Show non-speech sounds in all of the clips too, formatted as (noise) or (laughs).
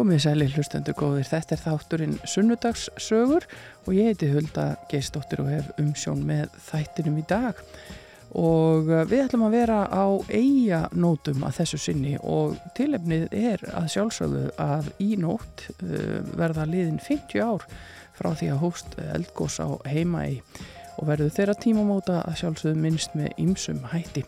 Komið sæli hlustendur góðir, þetta er þátturinn Sunnudagssögur og ég heiti Hulda Geistóttir og hef umsjón með þættinum í dag og uh, við ætlum að vera á eiga nótum að þessu sinni og tilefnið er að sjálfsögðu að í nótt uh, verða liðin 50 ár frá því að hóst eldgós á heima í og verður þeirra tímamóta að sjálfsögðu minnst með ymsum hætti.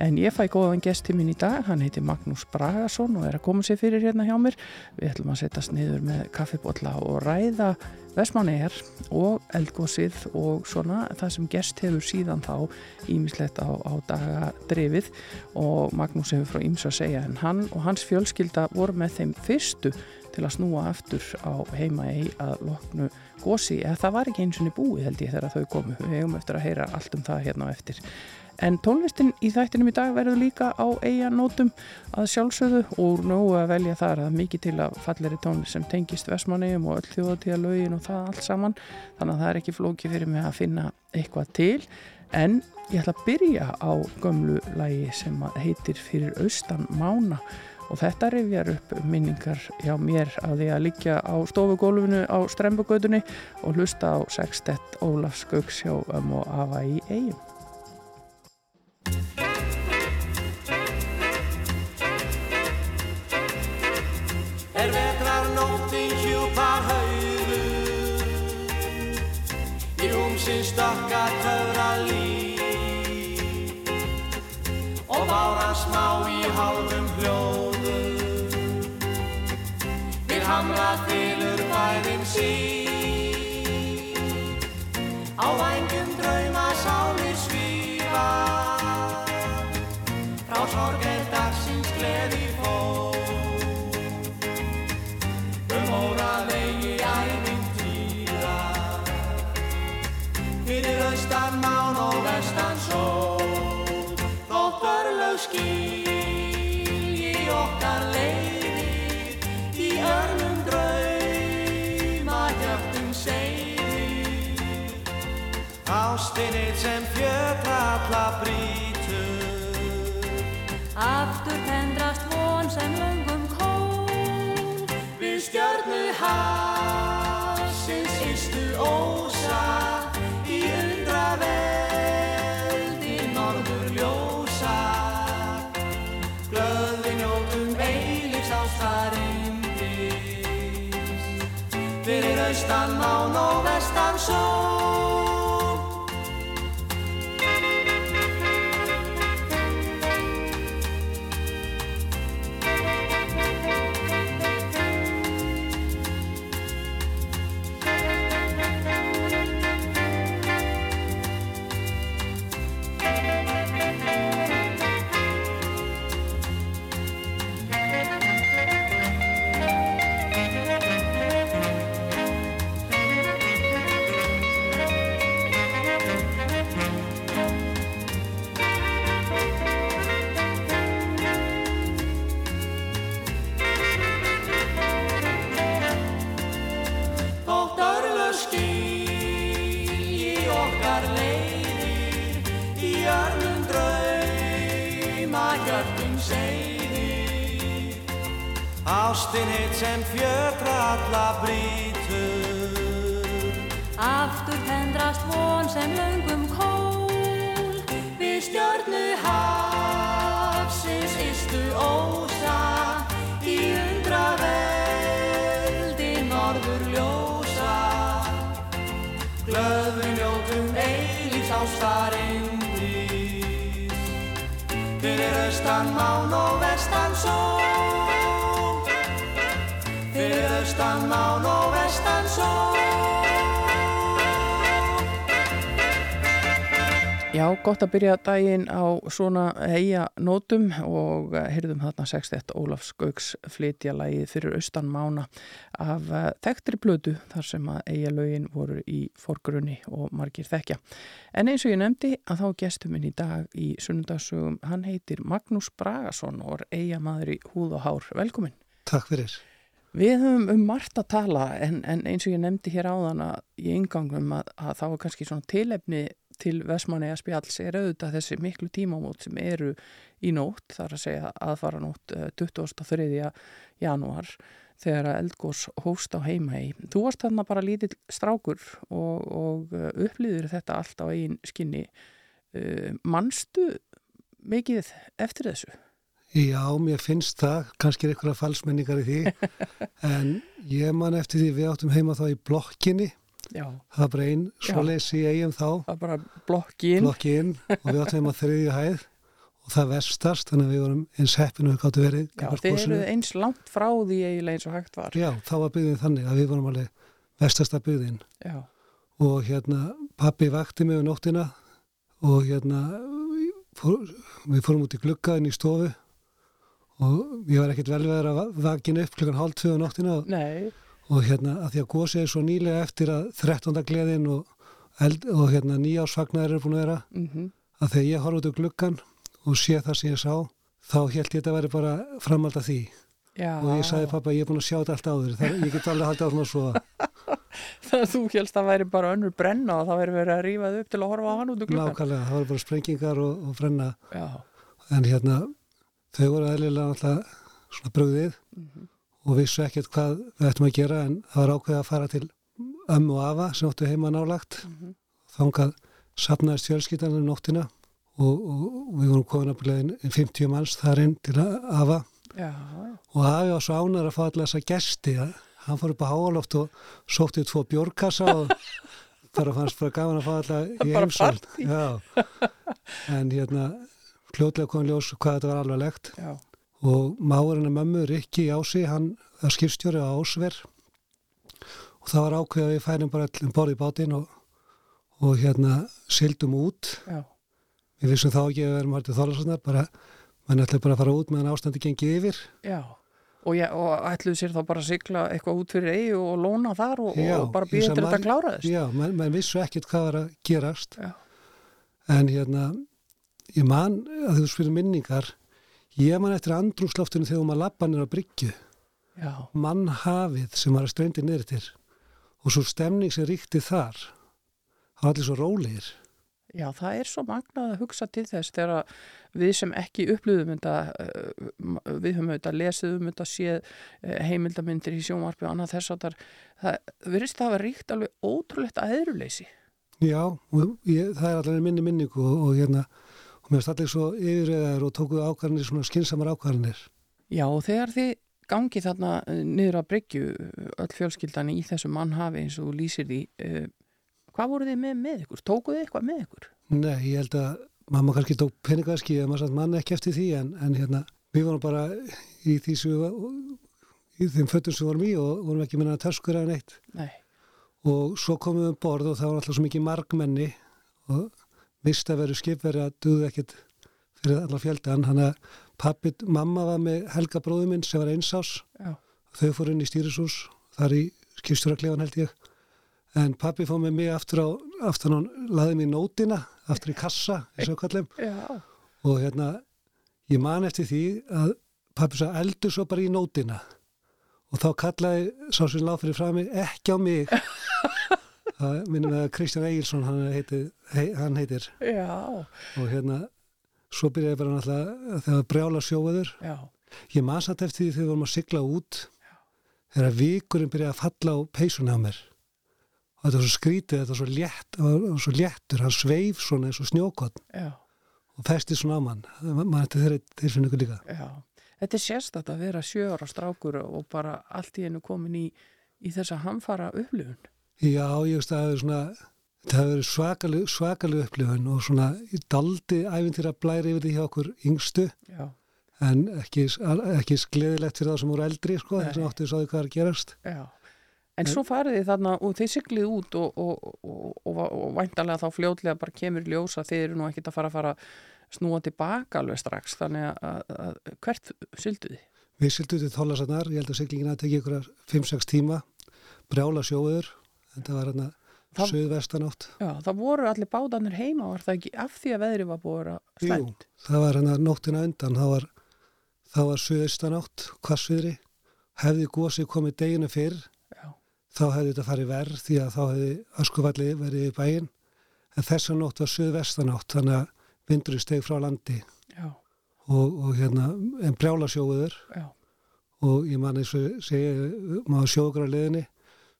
En ég fæ góðan gesti minn í dag, hann heiti Magnús Bragason og er að koma sér fyrir hérna hjá mér. Við ætlum að setjast niður með kaffibotla og ræða Vesmanegar og eldgósið og svona það sem gest hefur síðan þá ímislegt á, á dagadrefið og Magnús hefur frá íms að segja en hann og hans fjölskylda voru með þeim fyrstu til að snúa aftur á heima í að loknu gósi eða það var ekki eins og búið held ég þegar þau komu. Við hefum eftir að heyra allt um það hérna á eftir. En tónlistin í þættinum í dag verður líka á eiganótum að sjálfsögðu og nú að velja þar að mikið til að falleri tónlist sem tengist Vestmannegjum og öll þjóðatíða lögin og það allt saman. Þannig að það er ekki flóki fyrir mig að finna eitthvað til. En ég ætla að byrja á gömlu lagi sem heitir Fyrir austan mána og þetta rifjar upp minningar hjá mér að því að liggja á stofugólfinu á Strembugötunni og hlusta á Sextett Ólafs Gauks hjá um og afa í eigum. Er vetrar nóttin hjúpar haugu Í húmsins stökka töfra líf Og báran smá í hálfum hljóðu Við hamra þylur bæðin sín ástinni sem fjötra alla brítur Aftur tendrast von sem löngum kól Við stjörnu hafsins istu ósa í undra veldi norður ljósa. Glöð við njótum eilíks ástarindis Fyrir austan mán og vestan sól Ástin hitt sem fjötra alla brítur Aftur tendrast von sem löngum kól. Við stjörnu hafsins istu ósa. Í undra veldi norður ljósa. Glöð við njótum eilífs ástarindis Fyrir austan mán og vestan sól Fyrir austan mán og vestan sól Já, gott að byrja daginn á svona heia nótum og heyrðum þarna 61 Ólafs Gauks flytja lagið fyrir austan mána af eh, þekktri blödu þar sem að eiga lögin voru í forgrunni og margir þekkja. En eins og ég nefndi að þá gestuminn í dag í sunnundagsögum, hann heitir Magnús Bragason og er eiga maður í húð og hár. Velkomin. Takk fyrir. Við höfum um margt að tala en, en eins og ég nefndi hér áðan að í yngangum að, að þá er kannski svona tilefni til Vestmanneja spjalls er auðvitað þessi miklu tímamót sem eru í nótt, þar að segja aðfara nótt 23. janúar þegar að eldgós hóst á heima í. Þú varst þarna bara lítill strákur og, og uh, upplýður þetta allt á eigin skinni. Uh, manstu mikið eftir þessu? Já, mér finnst það, kannski er einhverja falsmenningar í því, (laughs) en ég man eftir því við áttum heima þá í blokkinni, Já, það var bara einn Já. svoleiðis í eigum þá, það bara blokkin. blokkin og við áttum heima á þriðju hæð og það vestast, þannig að við vorum eins heppinu við gáttu verið. Já, gagnvart þeir gosinu. eru eins langt frá því eiginlega eins og hægt var. Já, þá var byggðin þannig að við vorum alveg vestasta byggðin Já, og hérna pappi vakti mig um nóttina og hérna fór, við fórum út í glugga inn í stofu og ég var ekkert velveður að vakina upp klukkan hálf tvö á nóttina og, og hérna að því að gósið er svo nýlega eftir að 13. gleðin og, eld, og hérna nýjásfagnar eru búin að vera. Mhm, að þegar ég horf út á gluggan og sé það sem ég sá þá held ég þetta að vera bara framald af því. Já. og ég sagði pappa ég er búin að sjá þetta allt áður. Það, ég get alveg haldið áfram að svo (laughs) Þannig að þú helst að væri bara önnur brenna og það væri verið að rífa þau upp til að horfa á hann út úr glukkan. nákvæmlega, það var bara sprengingar og, og brenna. Já, en hérna þau voru eðlilega alltaf svona brugðið mhm, og vissu ekkert hvað við ættum að gera en það var ákveðið að fara til ömmu og afa sem áttu heima nálagt mhm. þangað sapnaðist fjölskyldan um nóttina og, og, og við vorum komin að byrja 50 manns þar inn til afa já, já. og afi var svo ánæður að fá allar þessa gesti að hann fór upp á háaloft og sótti tvo bjórkassa og (laughs) bara fannst bara gaman að fá allar í. Já, en hérna fljótlega kom ljós hvað þetta var alvarlegt já. og máurinn að mömmu, Rikki Ási, hann var skipstjóri á Ásver og það var ákveð að við færum bara allir um borð í bátinn og, og hérna sildum út. já. Við vissum þá ekki að við erum hættið þólarssonar, bara, mann ætlaði bara að fara út meðan ástandi gengið yfir. Já, og, ég, og ætluðu sér þá bara að sigla eitthvað út fyrir eigi og lóna þar og, Já, og bara býða til þetta kláraðist. Já, menn man vissu ekkert hvað var að gerast. Já. En hérna, ég man að þú spyrir minningar, ég man eftir andrúsloftinu þegar maður lappanir á bryggju. Já, mannhafið sem var að strendi niður til og svo stemning sem ríkti þar það var allir svo rólegir já, það er svo magnað að hugsa til þess þegar við sem ekki upplöðum þetta, uh, við höfum auðvitað lesið um þetta séð uh, heimildamindir í sjónvarpi og annað þess að það virðist það að vera ríkt alveg ótrúlegt aðeiruleysi. já, ég, það er allir minni minningu og, og hérna og mér finnst allir svo yfirreðar og tókuðu ákvarðanir svona skinsamar ákvarðanir Já, og þegar þið gangi þarna uh, niður að bryggju öll fjölskyldan í þessu mannhafi eins og lýsir því, uh, hvað voru þið með með ykkur? Tókuðu þið eitthvað með ykkur? nei, ég held að mamma kannski tók peningaski eða maður satt mann ekki eftir því en, en hérna, við vorum bara í því sem við í þeim fötum sem við vorum í og vorum ekki minna töskur eða neitt Nei, og svo komum við um borð og það var alltaf svo mikið margmenni og vist að veru skipveri að duðu ekkit fyrir allar fjöldan hann að pappi, mamma var með Helga bróðu minn sem var einsás já, þau fór inn í stýrisús þar í skipstjóraklefan held ég. En pappi fór með mig aftur á aftur hann laði mig í nótina aftur í kassa sökallum já, og hérna ég man eftir því að pappi sagði eldur svo bara í nótina. Og þá kallaði sá sem lág fyrir frami ekki á mig (laughs) það minnum að Kristján Egilson hann heitir, hei, hann heitir. Já, og hérna svo byrjaði bara náttúrulega þegar brjála sjóaður já, ég man satt eftir því þegar við vorum að sigla út þegar vikurinn byrjaði að falla á peysunni á mér. Og þetta var svo skrítið, þetta var svo létt var svo léttur, hann sveif svona eins og snjókott já, og festi svona á mann. Mann þetta þeirri tilfinningu líka. Já. Þetta er sérstætt að vera sjö ára strákur og bara allt í einu komin í, í þessa hamfara upplifun. Já, ég veist að það hefur svona þetta hefur verið svakaleg, svakaleg upplifun og svona daldi æfintýra blæri yfir því hjá okkur yngstu Já, en ekki, ekki skleðilegt fyrir það sem voru eldri sko, Nei. þess að áttu sáðu hvað er gerast já. En svo farið þið þarna og þið siglið út og, og, og, og, og væntalega þá fljótlega bara kemur í ljós að þið eru nú ekkit að fara að fara snúa tilbaka alveg strax. Þannig að, að, að hvert syldu þið? Við sildum til Þólasarnar, ég held að siglingin að tekja ykkur 5-6 tíma brjála sjóður, þetta var hérna söðvestanátt Já, það voru allir bádanir heima, var það ekki af því að veðri var búið að vera Jú, slæmt? það var hérna nóttina undan það var, var söðvestanátt hvassviðri, hefði gósið komið deginu fyrr Já, þá hefði þetta farið verð því að þá hefði öskufalli verið í bæinn. En þessa nótt var söðvestanátt þannig að vindurinn steg frá landi. Og, og hérna en brjála sjóður já, og ég man eins og segja maður sjókra leðinni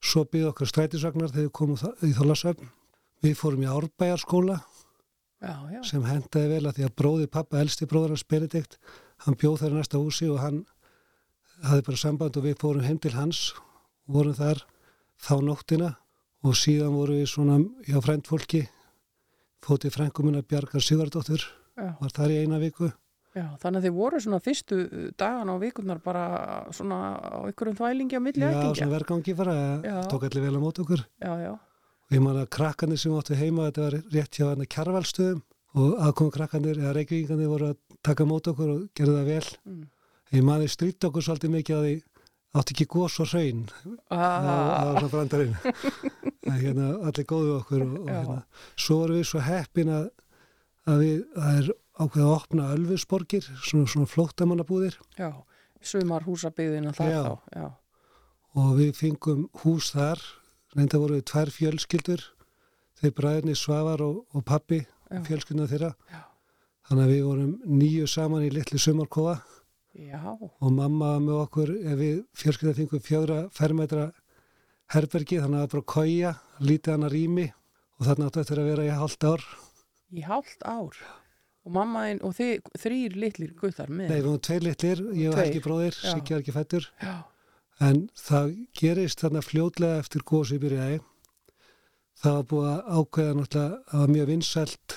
svo byggði okkar strætisvagnar þegar við komum í Þólasöfn við fórum í Árbæjarskóla já, já, sem hendaði vel að því að bróði pappa, elsti bróður hans Benedikt hann bjóð þar í næsta húsi og hann hafði bara samband og við fórum heim til hans vorum þar þá nóttina og síðan vorum við svona hjá frændfólki fótið frænkumina Bjargar Sigardóttur já, var þar í eina viku já, þannig að þið voru svona fyrstu dagan á vikurnar bara svona á ykkurum þvælingi á milli Já, ættingja. svona vergangi bara, Já. tók allir vel á mót okkur Já, já, og ég man að krakkanir sem áttu heima þetta var rétt hjá hann kjarvalstöðum og aðkomu krakkanir eða reykvíkingarnir voru að taka mót okkur og gerðu það vel Mm. ég man að strýtt okkur svolítið mikið að því átti ekki gos og hraun ah, það var svona brandarinn (laughs) hérna allir góðu okkur og, og Já. hérna, svo vorum við svo heppin að, að við, það er ákveð að opna Ölfusborgir, svona, svona flóttamannabúðir. Já, sumar húsabyggðina þar Já. þá, já, og við fengum hús þar reynda voru við tvær fjölskyldur þeir bræðinni Svavar og, og pappi Já. fjölskylduna þeirra. Já. þannig að við vorum nýju saman í litlu sumarkofa já, og mamma með okkur ef við fjölskylda fengum fjögra fermetra herbergi þannig að það var bara kója, lítið hana rými. Og þarna áttu eftir að vera í halvt ár. Í hálft ár og mammaðinn og þið þrýr litlir guttar með. Nei, varum tveir litlir, ég og Helgi bróðir. Siggi ekki fættur en það gerist þarna fljótlega eftir gósi byrjaði. Það var búið að ákveða náttúrulega að það var mjög vinsælt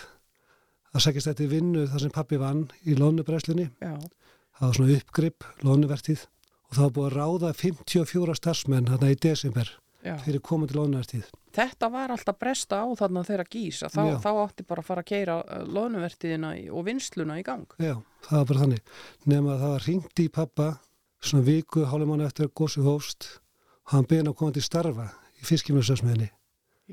að sækist eftir vinnu þar sem pappi vann í lónubræslunni já, það var svona uppgrip, lónuvertíð. Og það var búið að ráða 54 starfsmenn þarna í desember já. fyrir komandi lónuvertíð þetta var alltaf bresta á þarna þeirra gísa þá, þá átti bara að fara að keira loðnuvertiðina og vinsluna í gang. Já, það var bara þannig. Nema að það var ringt í pappa svona viku, hálfum mann eftir að gósi hófst og hann beðin að koma til starfa í fiskimjössasmiðinni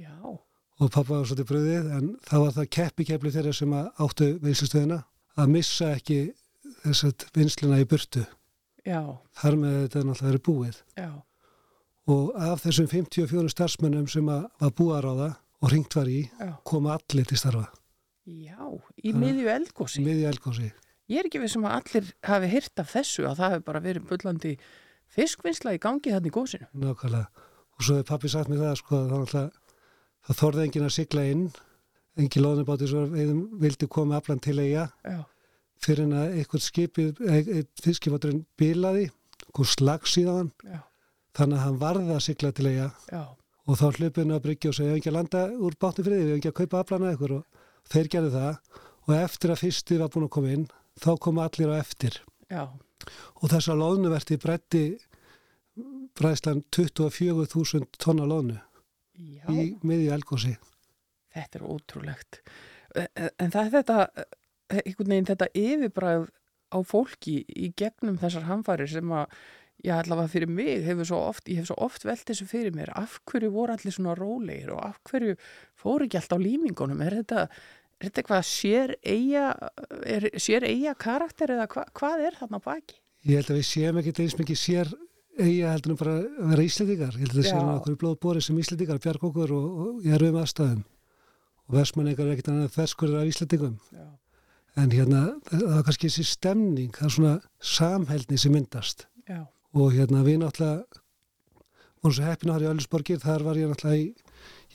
já, og pappa var svolítið bröðið en það var það keppi keppli þeirra sem áttu vinslustöðina að missa ekki þess að vinsluna í burtu. Já, þar með þetta er náttúrulega verið búið. Já og af þessum 54 starfsmönnum sem að var búið að ráða og ringt var í koma allir til starfa. Já, í miðju eldgósi miðja elgósi ég er ekki við sem að allir hafi hýrt af þessu að það hefur bara verið bullandi fiskvinnsla í gangi þannig í gósinu nákvæmlega. Og svo hefur pappi sagt mér það sko að það, það þorði enginn að sigla inn engin loðnibáti veiðum vildi koma aflan til eiga. Fyrir en að eitthvað skipið eitt fiskibáturinn bilaði kom slags í það já, þannig að hann varði að sigla til eiga og þá hlupin að bryggja og segja við hefum ekki að landa úr bátni friði, við hefum ekki að kaupa aflana ykkur? Og þeir gerðu það. Og eftir að fyrsti var búin að koma inn þá koma allir á eftir. Já, og þess að loðnuverti brætti bræðslan 24.000 tonna loðnu já. í miðju elgósi Þetta er ótrúlegt. En en það er þetta, eh, einhvern veginn þetta yfirbræð á fólki í gegnum þessar hamfæri sem að, já allavega fyrir mig hefur svo oft, ég hef svo oft velt þessu fyrir mér, af hverju voru allir svona rólegir og af hverju fóru ekki allt á límingunum? Er þetta, er þetta eitthvað sér eiga, er, sér eiga karakter eða hva, hvað er þarna baki? ég held að við séum ekki eins mikið sér eiga heldur en bara að vera íslendingar. Ég held að það séum okkur í blóðbóri sem íslendingar bjarg okkur og, og ég er um aðstæðum. Og vestmanningar er ekkert annað þverskurður af íslendingum. Já, en hérna það var kannski þessi stemning það er svona samhældni sem myndast. Já, og hérna við náttúrulega vorum svo heppin að hafa í Öllusborgir þar var ég náttúrulega í,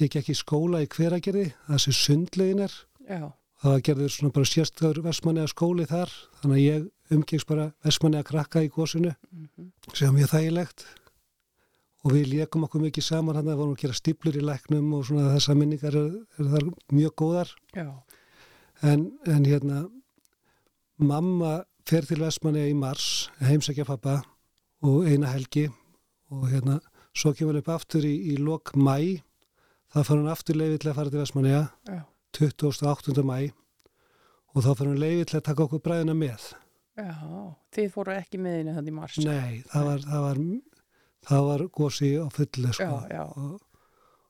ég gekk í skóla í hveragerði, það sem sundlegin er. Já, það gerður svona bara sérstöður vestmanniða skóli þar. Þannig að ég umgengst bara vestmanniða krakka í gósinu mhm, sem var mjög þægilegt. Og við leikum okkur mikið saman hann að vorum að gera stíplur í læknum og svona þessar minningar eru er þar mjög góðar. En, en hérna mamma fer til Vestmanni í mars heimsækja pappa og eina helgi og hérna svo kemur hann upp aftur í, í lok mæ það fara hann aftur leiði til að fara til Vestmanni já, 28. mæ og þá fara hann leiði til að taka okkur bræðina með já, þið fóru ekki með henni þannig í mars. nei, það var það var, það var gósi á fullu sko. Já, já. Og,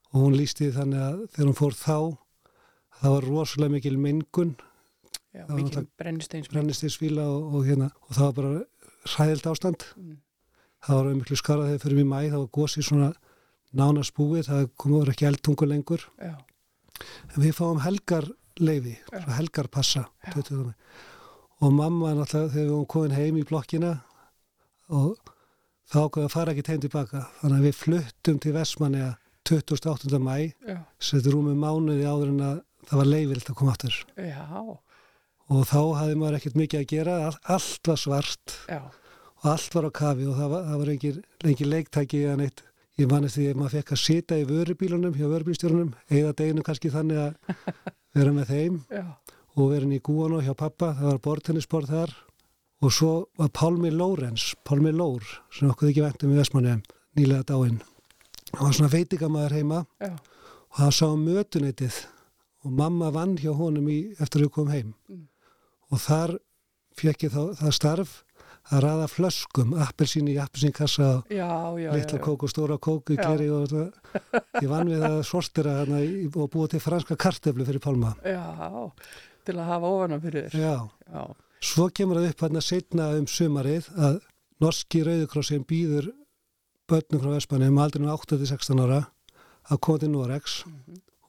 og hún lísti þannig að þegar hún fór þá það var rosalega mikil mengun Já, brennisteins. brennistinsvíla og, og hérna og það var bara hræðild ástand Mm. Það var miklu skara þegar fyrir við mæ það var gósi svona nánast búið það komur ekki eldtungu lengur Já, en við fáum helgar leifi helgar passa 20. maí. og mamma náttúrulega þegar við varum komin heim í blokkina og þá ákveða að fara ekki tegum tilbaka. Þannig að við fluttum til Vestmanni 28. mæ, já, settur rúmum mánuði áður en að það var leifilt að koma já, Og þá hafði maður ekkert mikið að gera, all, allt var svart já, og allt var á kafi og það var, það var engin, engin leiktæki eða neitt. Ég manist því að maður fekk að sita í vörubílunum hjá vörubílstjórunum, eða deginu kannski þannig að (laughs) vera með þeim já, og verin í Gúano hjá pappa, það var bortennisbord þar og svo var Pálmi Lórens, Pálmi Lór, sem okkur ekki ventum í Vestmanni, nýlega dáinn. Hann var svona veitingamæður heima já, og hann sá um mötuneytið og mamma vann hjá honum í, eftir að við komum heim. Mm. Og þar fekk ég þá, það starf að raða flöskum, appelsín í appelsínkassa litla kók og stóra kók í gleri og þetta. Ég vann við að sortira hana og búa til franska kartöflu fyrir Pálma. já, til að hafa ofana fyrir þér. Já. Já, Svo kemur það upp hérna setna um sumarið að norski rauðukrossin býður börnum frá Vespanum aldrei 8-16 ára að koma til Norex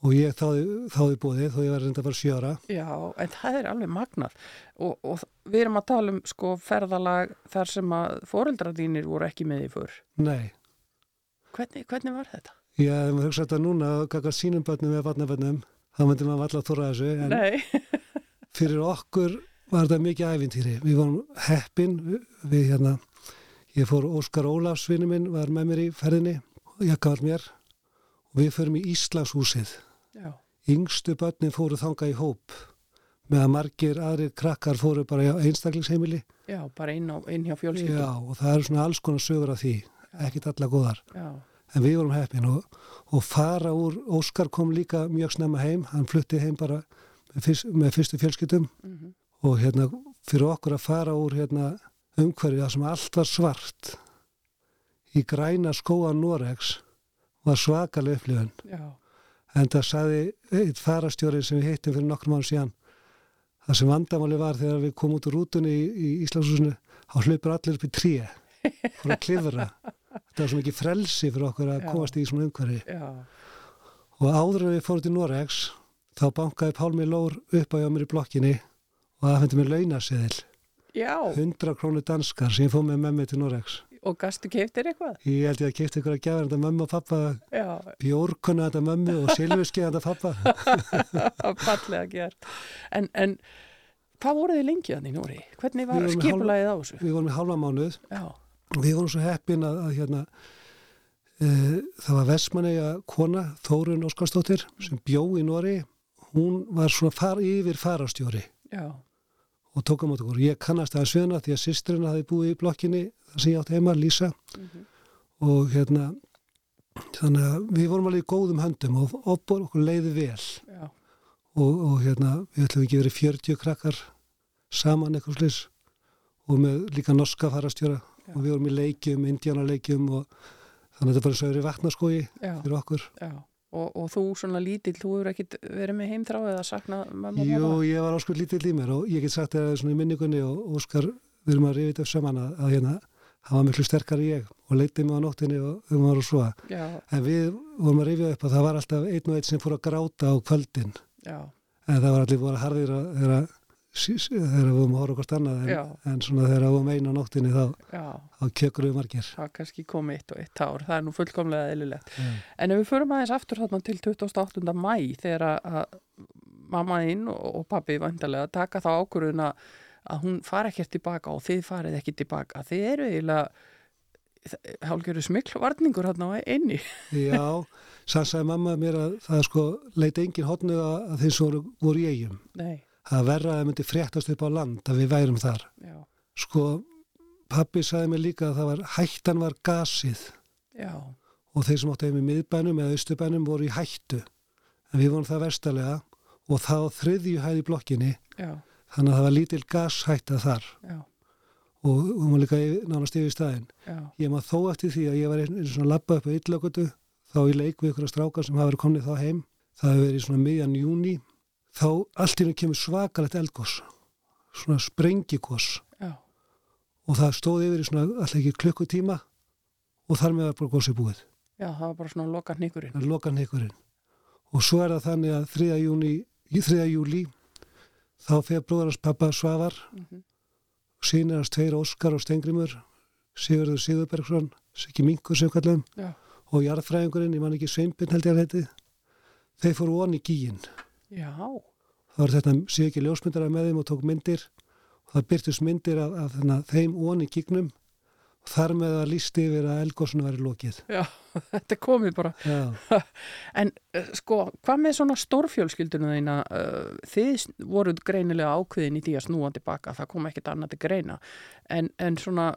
og ég þáði, þáði búið þó ég var reynda að fara 7 ára. já, en það er alveg magnað og, og við erum að tala um sko ferðalag þar sem að foreldrar þínir voru ekki með í för. Nei, Hvernig, hvernig var þetta? ég hef maður hugsað þetta núna að gaka sínum börnum eða barnabörnum, þá myndi maður alltaf þóra þessu en Nei, (laughs) fyrir okkur var þetta mikið æfintýri. Við vorum heppin, við, við hérna, ég fór Óskar Ólafs vinnu minn, var með mér í ferðinni, jakka var mér og við förum í Íslagshúsið. Yngstu börnin fóru þanga í hóp með að margir aðrir krakkar fóru bara á einstaklingsheimili. Já, bara inn, á, inn hjá fjölskyldum. Já, og það eru svona alls konar sögur af því ekkit alla góðar, Já, en við vorum heppin og, og fara úr, Óskar kom líka mjög snemma heim, hann flutti heim bara með, fyrst, með fyrstu fjölskyldum. Mhm, og hérna fyrir okkur að fara úr hérna umhverfið það sem allt var svart í græna skóa Norex var svakalega upplifun. Já, En það saði eitt farastjóri sem við hittum fyrir nokkrum mánu síðan það sem vandamáli var þegar við komum út úr rútunni í, í Íslandshúsinu þá hlupur allir upp í tré fyrir að klifra. Þetta var svo mikið frelsi fyrir okkur að Já. komast í svona umhverfi. já, Og áður en við fórum til Norex þá bankaði Pálmi Lór upp á hjá mér í blokkinni og það fendi mér launaseðil. já, 100 krónu danskar sem ég fóð með mömmu til Norex. Og gastu keiftir eitthvað? Ég held ég að kipta ykkur að gefa þetta mömmu og pappa, Já, bjórkunna þetta mömmu og silfurskeiða þetta pappa. (laughs) fallega gert. En, en hvað voru þið lengi þannig í Nóri? Hvernig var skipulagið á þessu? Við vorum í halva mánuð Já, við vorum svo heppin að, að hérna, e, það var Vestmanneja kona, Þórun Óskarsdóttir sem bjó í Nóri hún var svona far, yfir farastjóri já, og tók á mót okkur. Ég kannast það að svina því að sýstrina hafi búið í blokkinni þar sem ég átti heima, Lísa Mhm. og hérna þannig að við vorum alveg í góðum höndum og opur okkur leiði vel og, og hérna við ætlum ekki verið 40 krakkar saman eitthvað slis og með líka norska farastjóra Já. og við vorum í leikjum, indjánaleikjum og þannig að þetta er bara svo verið vatnaskói já, fyrir okkur. já. Og, og þú svona lítill, þú hefur ekkit verið með heimþrá eða saknað mamma og Jú, pappa? ég var áskur lítill í mér og ég get sagt það svona í minningunni og Óskar, við erum að rifið þetta saman að, að hérna, hann var miklu sterkar í ég og leitið mig á nóttinni og við varum svo. Já, en við vorum að rifið upp að það var alltaf einn og einn sem fór að gráta á kvöldin. Já, en það var allir voru harðir að þeirra þegar við vorum að horfa okkur annað en, en svona þegar við vorum einu á nóttinni þá, þá kjökur við margir það kannski kom eitt og eitt ár, það er nú fullkomlega eðlilegt. Já. En ef við förum aðeins aftur þarna til 28. mæ þegar að- að mamma þín og, pappi vandarlega taka þá ákvörðun að hún fari ekkert tilbaka og þið farið ekki tilbaka. Þið eru eiginlega hálfgerðu smikluvarningur hérna á einni. Já, (laughs) sann sagði mamma mér að það sko leiti engin hotnu að, sem voru, voru í eigum Nei, það verra að það myndi fréttast upp á land að við værum þar. Já, sko pappi sagði mér líka að það var hættan var gasið. Já, og þeir sem áttu heim í miðbænum eða austubænum voru í hættu. En við vorum það verstalega og það á þriðju hæði blokkinni. Já, þannig að það var lítil gashætta þar. Já, og við vorum líka nánast yfir staðinn. Já, ég maður þó eftir því að ég var einu svona lappa upp á yllökutu þá í leik við ykkur að strákar sem hafa verið komnið þá heim. Það hefur verið í svona miðjan júni þá allt í hennu kemur svakalegt eldgós svona sprengikós já, og það stóð yfir í svona alltaf ekki klukkutíma og þar með var bara gósið búið já, það var bara svona loka hnikurinn. það er lokan hnikurinn og svo er það þannig að 3. júni í 3. júli þá fer bróðarans pappa Svavar Mm sínir hans tveir Óskar og Stengrimur Sigurður Sigurbergsson, Siggi Minkur Já. og jarðfræðingurinn, ég man ekki Sveinbjörn held ég að heiti, þeir fóru von í gíin. Já, Það var þetta Siggi ljósmyndara með þeim og tók myndir. Og það byrtist myndir af, af þennan, þeim von í gígnum. Og þar með að lísti yfir að elgósinu væri lokið. já, (laughs) þetta komið bara. Já, (laughs) En uh, sko, hvað með svona stórfjölskylduna þína, uh, þið voruð greinilega ákveðin í því að snúa tilbaka, það kom ekkert annað til greina, en, en svona,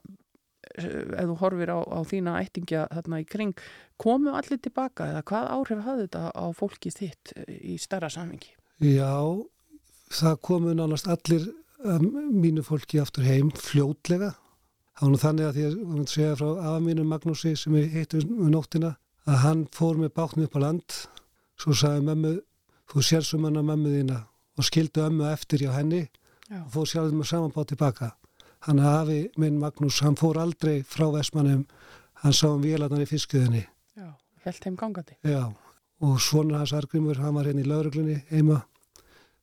ef þú horfir á, á þína ættingja þarna í kring, komu allir tilbaka eða hvað áhrif hafði þetta á fólki þitt uh, í stærra samhengi? já, það komu nánast allir um, mínu fólki aftur heim fljótlega. Var nú þannig að því að hún segja frá afa mínu Magnúsi sem við hittum um nóttina að hann fór með bátnum upp á land svo sagði mömmu, þú sér sem hann að mömmu þína og skildu ömmu eftir hjá henni Já, og fór sjálfum með samanbátt tilbaka. Hann afi minn Magnús, hann fór aldrei frá Vestmannum, hann sá um vélarnar í fiskiðinni. já, held heim gangandi. Já, og svona hans Argrimur, hann var hérna í lauruglunni heima.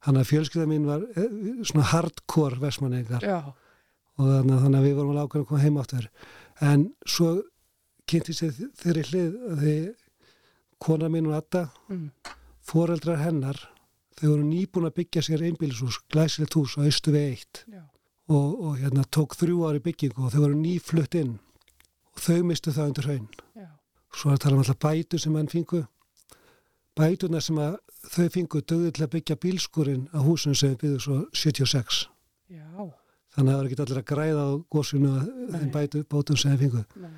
Hann að fjölskylda mín var eh, svona hardcore Vestmanningar Já, og þannig, að- þannig að við vorum alveg ákveðin að koma heim áttur. En svo kynnti sér þeirri hlið að því kona mín og Adda, mm, foreldrar hennar, þau voru nýbúin að byggja sér einbílisús, glæsilegt hús á eitt. já, og, og hérna tók þrjú ári byggingu og þau voru nýflutt inn og þau mistu það undir hraun. Svo er að tala um alltaf bætur sem hann fingu. Bæturna sem að þau fingu dögðu til að byggja bílskurinn á húsinu sem við byggðum svo 76. já, Þannig að það var ekki allir að græða á gósinu þeim bætu, bótum sem þau fingu. nei,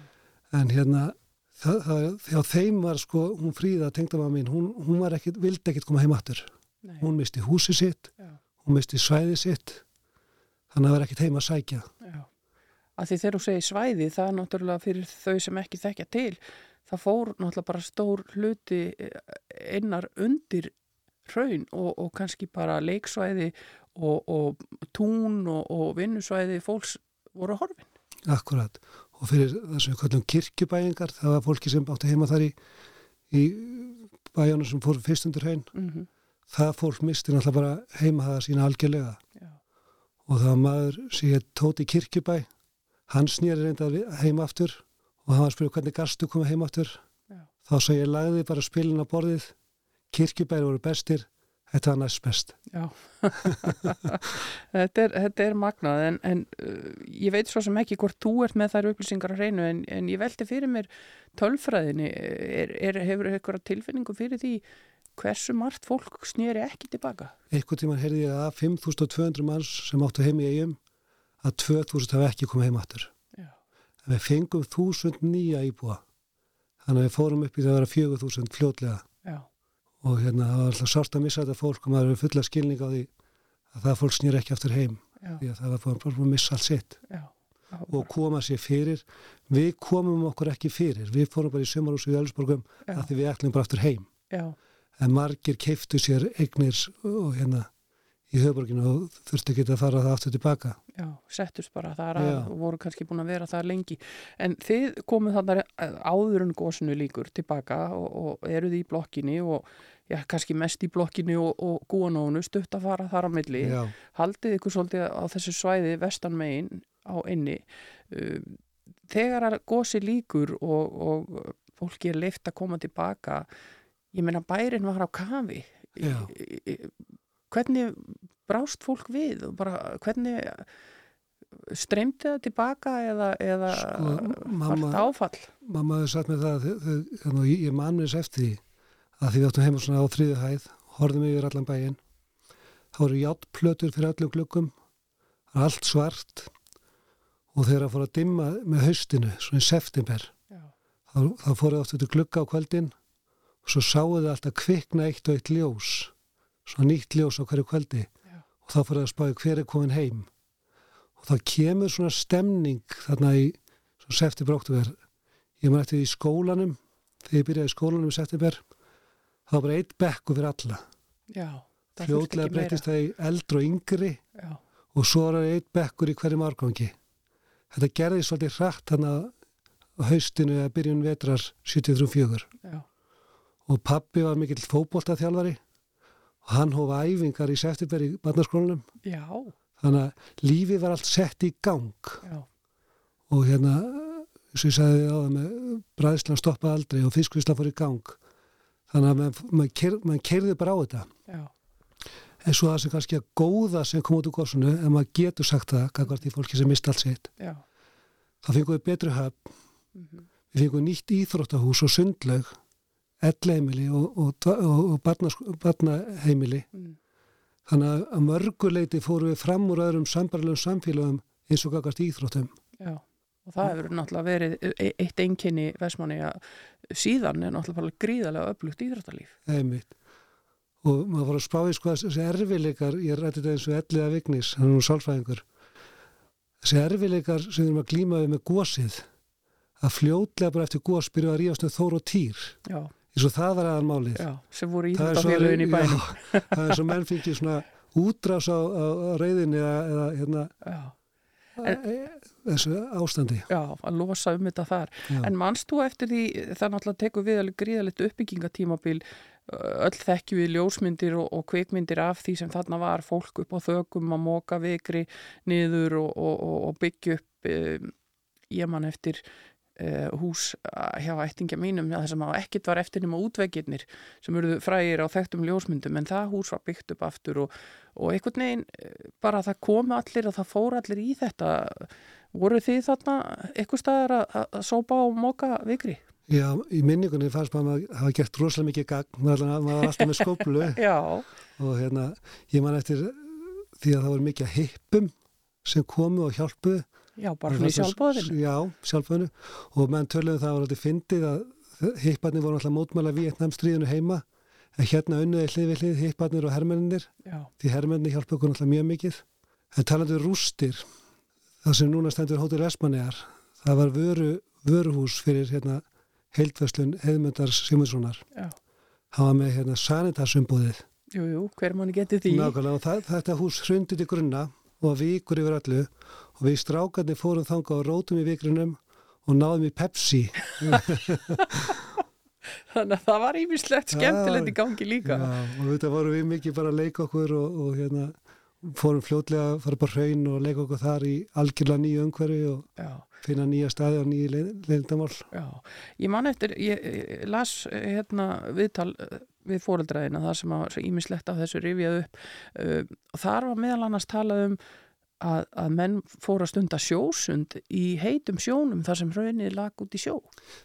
En hérna, það, það, þegar þeim var sko, hún fríða, tengdama mín, hún, hún var ekkit, vildi ekkit koma heim aftur. Hún misti húsi sitt, já. hún misti svæði sitt, þannig að það var ekkit heim að sækja. Já, að því þegar þú segir svæði, það er náttúrulega fyrir þau sem ekki þekkja til, það fór náttúrulega bara stór hluti einar undir hraun og, og kannski bara leiksvæði og, og tún og, og vinnusvæði fólks voru horfin. Akkurat. Og fyrir við kallum kirkjubæingar, það var fólki sem átti heima þar í, í bæjónu sem fór fyrst undir hrein. Mm Það fólk misti náttúrulega bara heima það sína algjörlega. Já, Og það var maður sem ég tóti kirkjubæ, hann snýri reynda heima aftur og hann var að spyrja hvernig gastu koma heima aftur. já, Þá svo ég lagði bara spilin á borðið, kirkjubæri voru bestir, þetta var næst best. (laughs) þetta, er, þetta er magnað en, en uh, ég veit svo sem ekki hvort þú ert með þær upplýsingar að reynu en, en ég velti fyrir mér tölfræðinni, er, er, hefur eitthvað tilfinningu fyrir því hversu margt fólk snýri ekki tilbaka? Eitthvað tíman heyrði ég að 5200 manns sem áttu heim í eigum, að 2000 hafa ekki komið heim En við fengum 1000 nýja íbúa. Þannig að við fórum upp í það að vera 4000 fljótlega og hérna það var alltaf sárt að missa þetta fólk og maður er fulla skilning á því að það fólk snýr ekki aftur heim já, því að það var búin að missa allt sitt já. og koma sér fyrir. Við komum okkur ekki fyrir. Við fórum bara í sömarhús í Ölsborgum Já. að því við ætlum bara aftur heim. já, En margir keiftu sér eignir og hérna í höfborginu og þurftu ekki að fara það aftur tilbaka. já, settust bara þar að voru kannski búin að vera þar lengi. En þið komuð þarna áður en gósinu líkur tilbaka og, og eruð í blokkinni og já, kannski mest í blokkinni og, og gúanónu stutt að fara þar á milli. Já, haldið ykkur svolítið á þessu svæði vestan megin á inni Um, þegar að gósi líkur og, og fólki er leift að koma tilbaka ég meina bærin var á kafi. Já. Hvernig brást fólk við og bara hvernig streymdi það tilbaka eða, eða Sko, mamma- þetta áfall? mamma hefði sagt mér það að að ég, ég man mér eftir því að því við áttum heima svona á þriðu hæð horfðum yfir allan bæinn. Þá eru játplötur fyrir öllum það er allt svart og þegar að fóra að dimma með haustinu svona í september þá, þá fóruð áttu til glukka á kvöldin og svo sáuðu alltaf kvikna eitt og eitt ljós svona nýtt ljós á hverju kvöldi Já. og þá fóruð að spáði hver er komin heim. Og þá kemur svona stemning þarna í september oktober ég maður eftir í skólanum þegar ég byrjaði í skólanum í september þá var bara eitt bekku fyrir alla. Já meira. breytist það í eldri og yngri já, og svo er það eitt bekkur í hverjum árgangi. Þetta gerði svolítið hratt þannig á haustinu eða byrjun vetrar 73-4 já, og pappi var mikill fótboltaþjálfari og hann hófa æfingar í september í barnaskólanum. Já, þannig að lífið var allt sett í gang. Já, og hérna og ég sagði á það með bræðslan stoppa aldrei og fiskvisla fór í gang. Þannig að maður mað keir, mað keirði bara á þetta. Já, en svo það sem kannski að góða sem kom út úr góðsunu en maður getur sagt það, kakvart í fólki sem mist allt sitt þá fengum við betri höfn. Mhm, við fengum nýtt íþróttahús og sundlaug ellheimili og, og, og, og barna, barnaheimili. Mm, þannig að mörguleiti fórum við fram úr öðrum sambarlegum samfélagum eins og kakvart íþróttum. Já. Og það hefur náttúrulega verið e- eitt einkenni Vestmanni að síðan er náttúrulega gríðarlega öflugt íþróttalíf. einmitt. Og maður fór að spáði sko að þessi erfileikar ég rætti þetta eins og ellið af vignis hann er nú sálfræðingur. Þessi erfileikar sem við erum að glíma við með gósið að fljótlega bara eftir gós byrju að rífast með þór og týr. Já, eins og það var aðan málið já, sem voru er íþróttafélögin í bænum. já, það er svo menn fengið svona útrás á, á, á reyðinni eða, eða hérna Já, e, þessu ástandi já, að losa um þetta þar. já. En manst þú eftir því, það náttúrulega tekur við alveg gríðalegt uppbyggingatímabil, öll þekkju við ljósmyndir og, og kvikmyndir af því sem þarna var fólk upp á þökum að móka vikri niður og, og, og, byggja upp um, ég man eftir hús uh, hjá ættingja mínum það sem ekkit var eftir nema útveggirnir sem eruðu frægir á þekktum ljósmyndum en það hús var byggt upp aftur og, og einhvern veginn eh, bara það komu allir og það fóru allir í þetta. Voru þið þarna eitthvað staðar að, að- sópa og móka vikri? já, í minningunni fannst maður að hafa gert rosalega mikið gagn. Maður var alltaf með skóplu (laughs) og hérna, ég man eftir því að það voru mikið hippum sem komu og hjálpuðu já, bara svona í sjálfbóðinu Já, sjálfbóðinu og menn töluðum það var alltaf fyndið að hipparnir voru alltaf mótmæla Vietnamstríðinu heima. En hérna unnuði hlið við hlið hipparnir og hermenninir Já, því hermenni hjálpa okkur alltaf mjög mikið. En talandi um rústir það sem núna stendur Hótel Esmanegar það var vöru, vöruhús fyrir hérna heildverslun Heiðmyndar Simurssonar já, hann var með hérna sanitarsumboðið jú, jú, hver manni getið því? Nákvæmlega og það, þetta hús hrundið til grunna og vikur yfir öllu og við strákarnir fórum þangað og rótum í vikrunum og náðum í Pepsi. (laughs) Þannig að það var ímislegt skemmtilegt í gangi líka. Já, og þetta vorum við mikið bara að leika okkur og, og hérna fórum fljótlega að fara bara hraun og leika okkur þar í algjörlega nýju umhverfi og Já, finna nýja staði og nýju leindamál já, ég man eftir ég, ég las eh, hérna viðtal eh, við fóreldraðina þar sem að ímislegt af þessu rifjað upp. Og þar var meðal annars talað um að, að menn fóru að stunda sjósund í heitum sjónum þar sem hraunið lag út í sjó.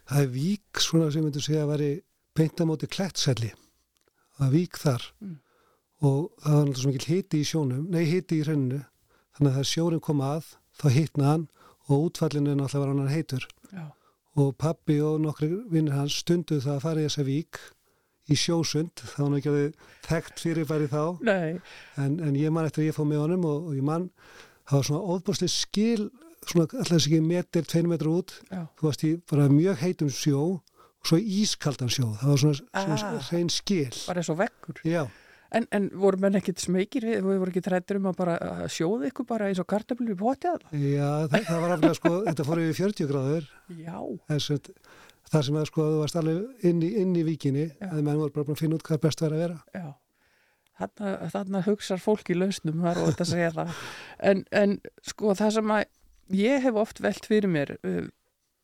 Það er vík svona sem myndi segja að væri beintamóti klettsælli það er vík þar. Mm. og það var náttúrulega svo mikil hiti í sjónum nei hiti í hrauninu. Þannig að þegar sjórin kom að þá hitna hann og útfallinu er náttúrulega var hann heitur. Já, og pappi og nokkri vinnir hans stunduð það að fara í þessa vík í sjósund, þá hann ekki að þekkt fyrirbæri þá. Nei, en, en ég man eftir að ég fóð með honum og, og ég man, það var svona óbúslega skil, svona alltaf ekki meter, tveinu metra út, já, þú varst í bara mjög heitum sjó og svo ískaldan sjó, það var svona, svona Ah. hrein skil. bara eins og vekkur En, en voru menn ekkit smekir við, við voru ekki trættur um að bara að sjóða ykkur bara eins og kartöflu í potið? já, það, það var aflega sko, þetta fór yfir 40 gráður, Já, þess að það sem að sko, þú varst alveg inn í, inn í víkinni, Já. að menn voru bara að finna út hvað best væri að vera. já. Þarna, þarna hugsar fólk í lausnum, er ótt að segja það. En, en sko það sem að ég hef oft velt fyrir mér uh,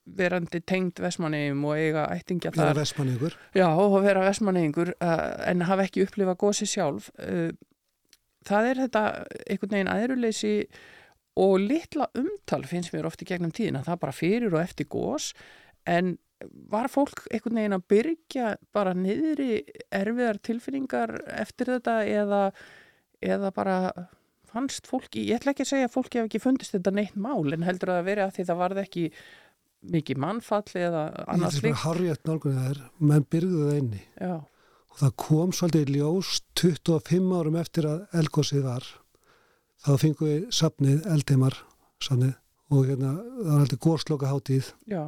verandi tengd Vestmannegjum og eiga ættingja þar er vestmanningur. Já, og vera vestmanningur uh, en hafa ekki upplifað gósi sjálf. Uh, það er þetta einhvern veginn aðruleysi og litla umtal finnst mér oft í gegnum tíðina. Það bara fyrir og eftir gós en var fólk einhvern veginn að byrja bara niðri erfiðar tilfinningar eftir þetta eða, eða bara fannst fólki, ég ætla ekki að segja að fólki hef ekki fundist þetta neitt mál en heldur að það veri að því það varð ekki mikið mannfall eða annars ætla bara líkt. harriðat nálgunni það er, menn byrguðu það inni. Já, og það kom svolítið í ljós 25 árum eftir að elgósið var þá fengum við safnið, eldheimar safnið og hérna það var heldur górsloka hátíð já,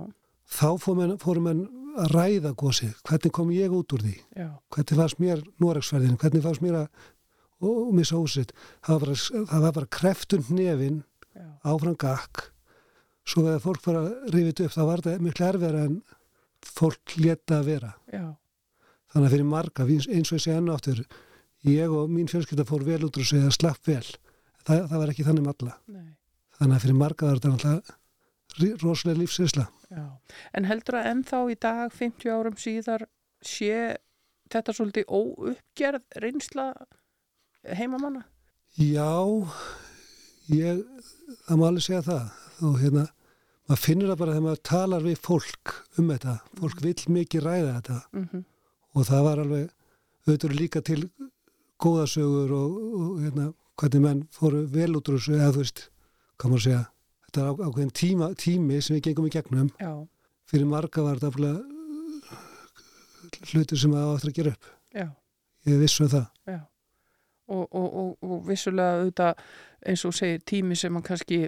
þá fórum menn að ræða gósið hvernig kom ég út úr því? Já. hvernig fannst mér Noregsferðin hvernig fannst mér að missa húsitt það var bara, það kreftund nefin Já, áfram gakk. Svo þegar fólk var að rifið upp þá var þetta miklu erfið en fólk leta að vera. Já, Þannig að fyrir marga, eins og ég segja enn og aftur, ég og mín fjölskylda fór vel út úr sig að slapp vel. Það, það var ekki þannig með alla. nei, Þannig að fyrir marga var þetta náttúrulega rosalega lífsinsla. En heldur að ennþá í dag, 50 árum síðar, sé þetta svolítið óuppgerð reynsla heimamanna? Já, ég, það má alveg segja það. Og hérna, maður finnur það bara þegar maður talar við fólk um þetta, fólk vil mikið ræða þetta. Mm og það var alveg, auðvitað líka til góðasögur og, og hérna, hvernig menn fóru vel út úr þessu, eða þú veist, hvað maður segja, þetta er ákveðin tíma, tími sem við gengum í gegnum, Já, fyrir marga var þetta aflega hluti sem það á eftir að gera upp, já, ég vissu um það. já. Og, og, og, og vissulega auðvitað eins og segir tími sem hann kannski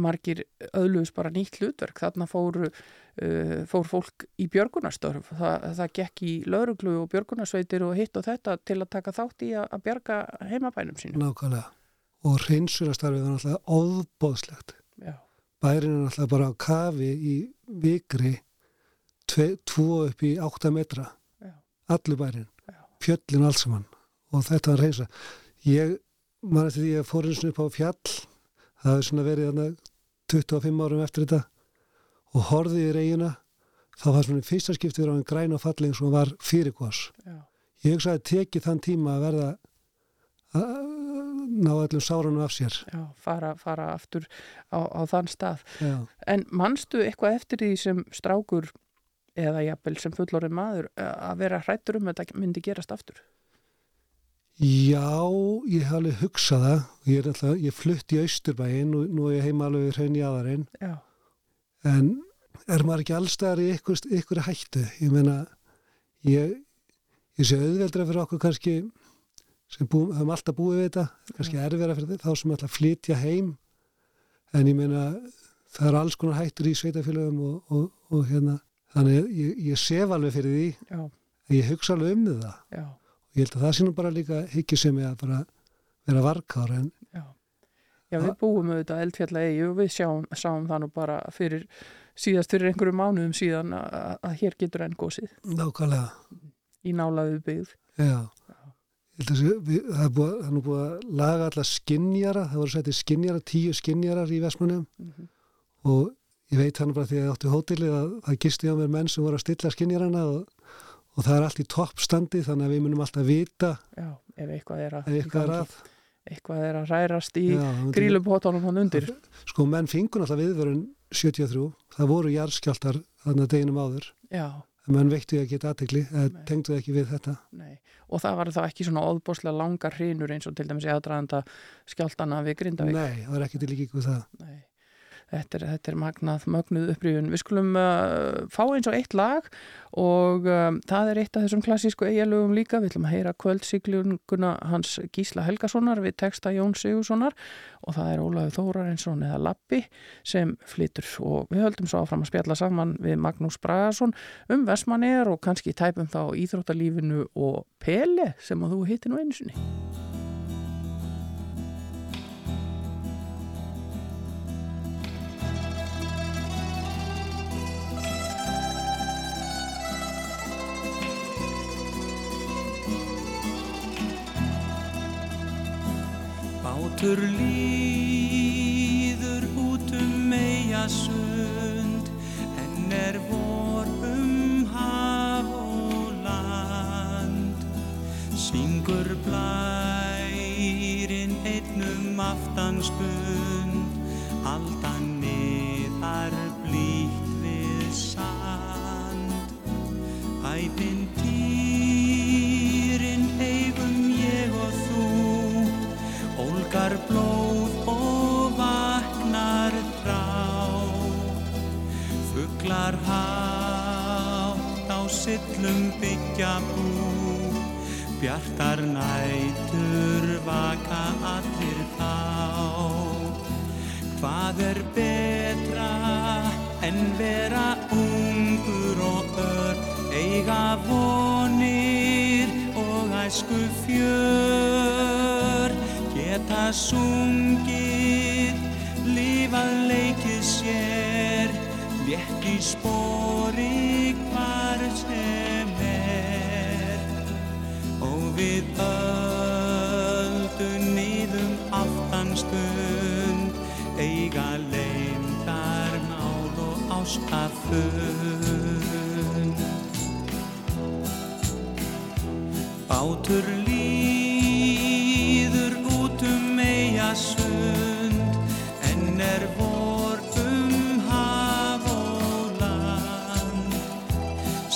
margir öðluðs bara nýtt hlutverk. Þarna fóru, uh, fór fólk í björgunarstörf. Það, það gekk í lauruglu og björgunarsveitir og hitt og þetta til að taka þátt í að, bjarga heimabænum sínum. Nákvæmlega. Og hreinsurastarfið var náttúrulega óðbóðslegt. Já, Bærin er náttúrulega bara á kafi í vikri, tve, tvo upp í átta metra. Já. Allur bærin. Já. Fjöllin alls saman. Og þetta var hreinsa. Ég, mann eftir því að fór eins og upp á fjall, það hefði svona verið þarna 25 árum eftir þetta og horfið í reyjuna, þá svona í fyrsta skiptið á en græn og falli eins og var fyrir já, Ég hugsaði tekið þann tíma að verða að ná öllum sárunum af sér. já, fara, fara aftur á, á þann stað. Já. En manstu eitthvað eftir því sem strákur eða jafnvel sem fullorinn maður að vera hrættur um að þetta myndi gerast aftur? Já, ég hef alveg hugsað það. Ég, alltaf, ég flutt í Austurbæin og nú er ég heima alveg í hraun í aðarinn. Já, En er maður ekki allstaðar í ykkur, ykkur hættu? Ég meina, ég, ég sé auðveldra fyrir okkur kannski sem bú, höfum alltaf búið við þetta, kannski erfira fyrir þá sem alltaf flytja heim. En ég meina, það er alls konar hættur í sveitafélögum og, og, og hérna, þannig ég, ég sef alveg fyrir því, já, en ég hugsa alveg um það. já, Og ég held að það sé nú bara líka hyggju sem ég að bara vera varkár en já. Já, við búum auðvitað eldfjalla eigi og við sjáum, sáum það nú bara fyrir síðast fyrir einhverju mánuðum síðan að, að hér getur enn gósið nákvæmlega, í nálaðu byggð. já. Ég held að sé- við- Það er, búið, það er nú búið að laga alla skinnjara, það voru sættið skinnjara, tíu skinnjarar í Vestmannum Mhm. og ég veit hann bara því að ég átti hótelið að það gisti á mér menn sem voru að stilla skinnjarana og, og það er allt í toppstandi þannig að við munum alltaf vita Já, ef eitthvað er að, eitthvað er að. eitthvað er að rærast í grílupótanum hann undir. Sko menn fingur alltaf viðvörun 73, það voru jarðskjáltar þannig að deginum áður, Já, menn veittu að geta aðtegli, tengdu ekki við þetta. nei. Og það var þá ekki svona óðbóslega langar hrinur eins og til dæmis aðdraðanda skjáltana við Grindavík. Nei, það er ekki til við það. Nei. Þetta er, þetta er magnað, mögnuð upprýfun. Við skulum uh, fá eins og eitt lag og um, það er eitt af þessum klassísku eigalögum líka. Við ætlum að heyra kvöldsiklunguna hans Gísla Helgasonar við texta Jón Sigurssonar og það er Ólaður Þórarinsson eða Lappi sem flytur og við höldum svo áfram að spjalla saman við Magnús Bragason um Vestmannegar og kannski tæpum þá íþróttalífinu og Pele sem að þú hitti nú einu Bátur líður út um meijasund en er vor um haf og land. Syngur blærin einnum aftanstund Fuglar hátt á sillum byggja bú. Bjartar nætur vaka allir þá. Hvað er betra en vera ungur og ör? Eiga vonir og æsku fjör. Geta sungið, lifað leikið sér Létt í spori hvar sem er. Og við öldu nýðum aftan stund. Eiga leimdar má fund. Bátur líður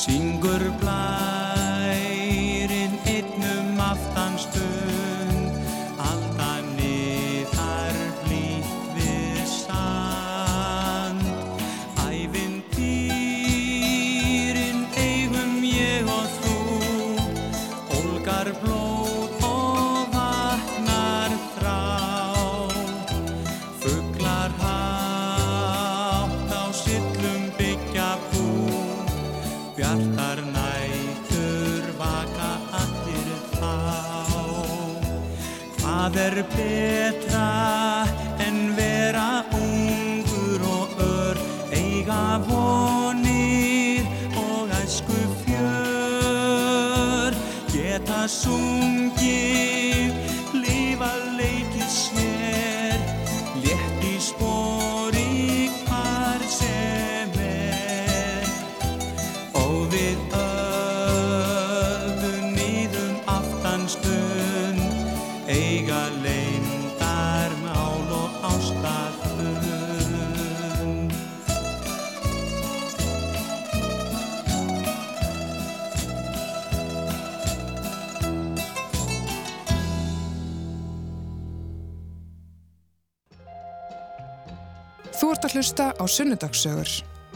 syngur blærin er betra en vera ungur og ör. Eiga vonir og æsku fjör. Geta sungið, hlusta á Sunnudagssögur.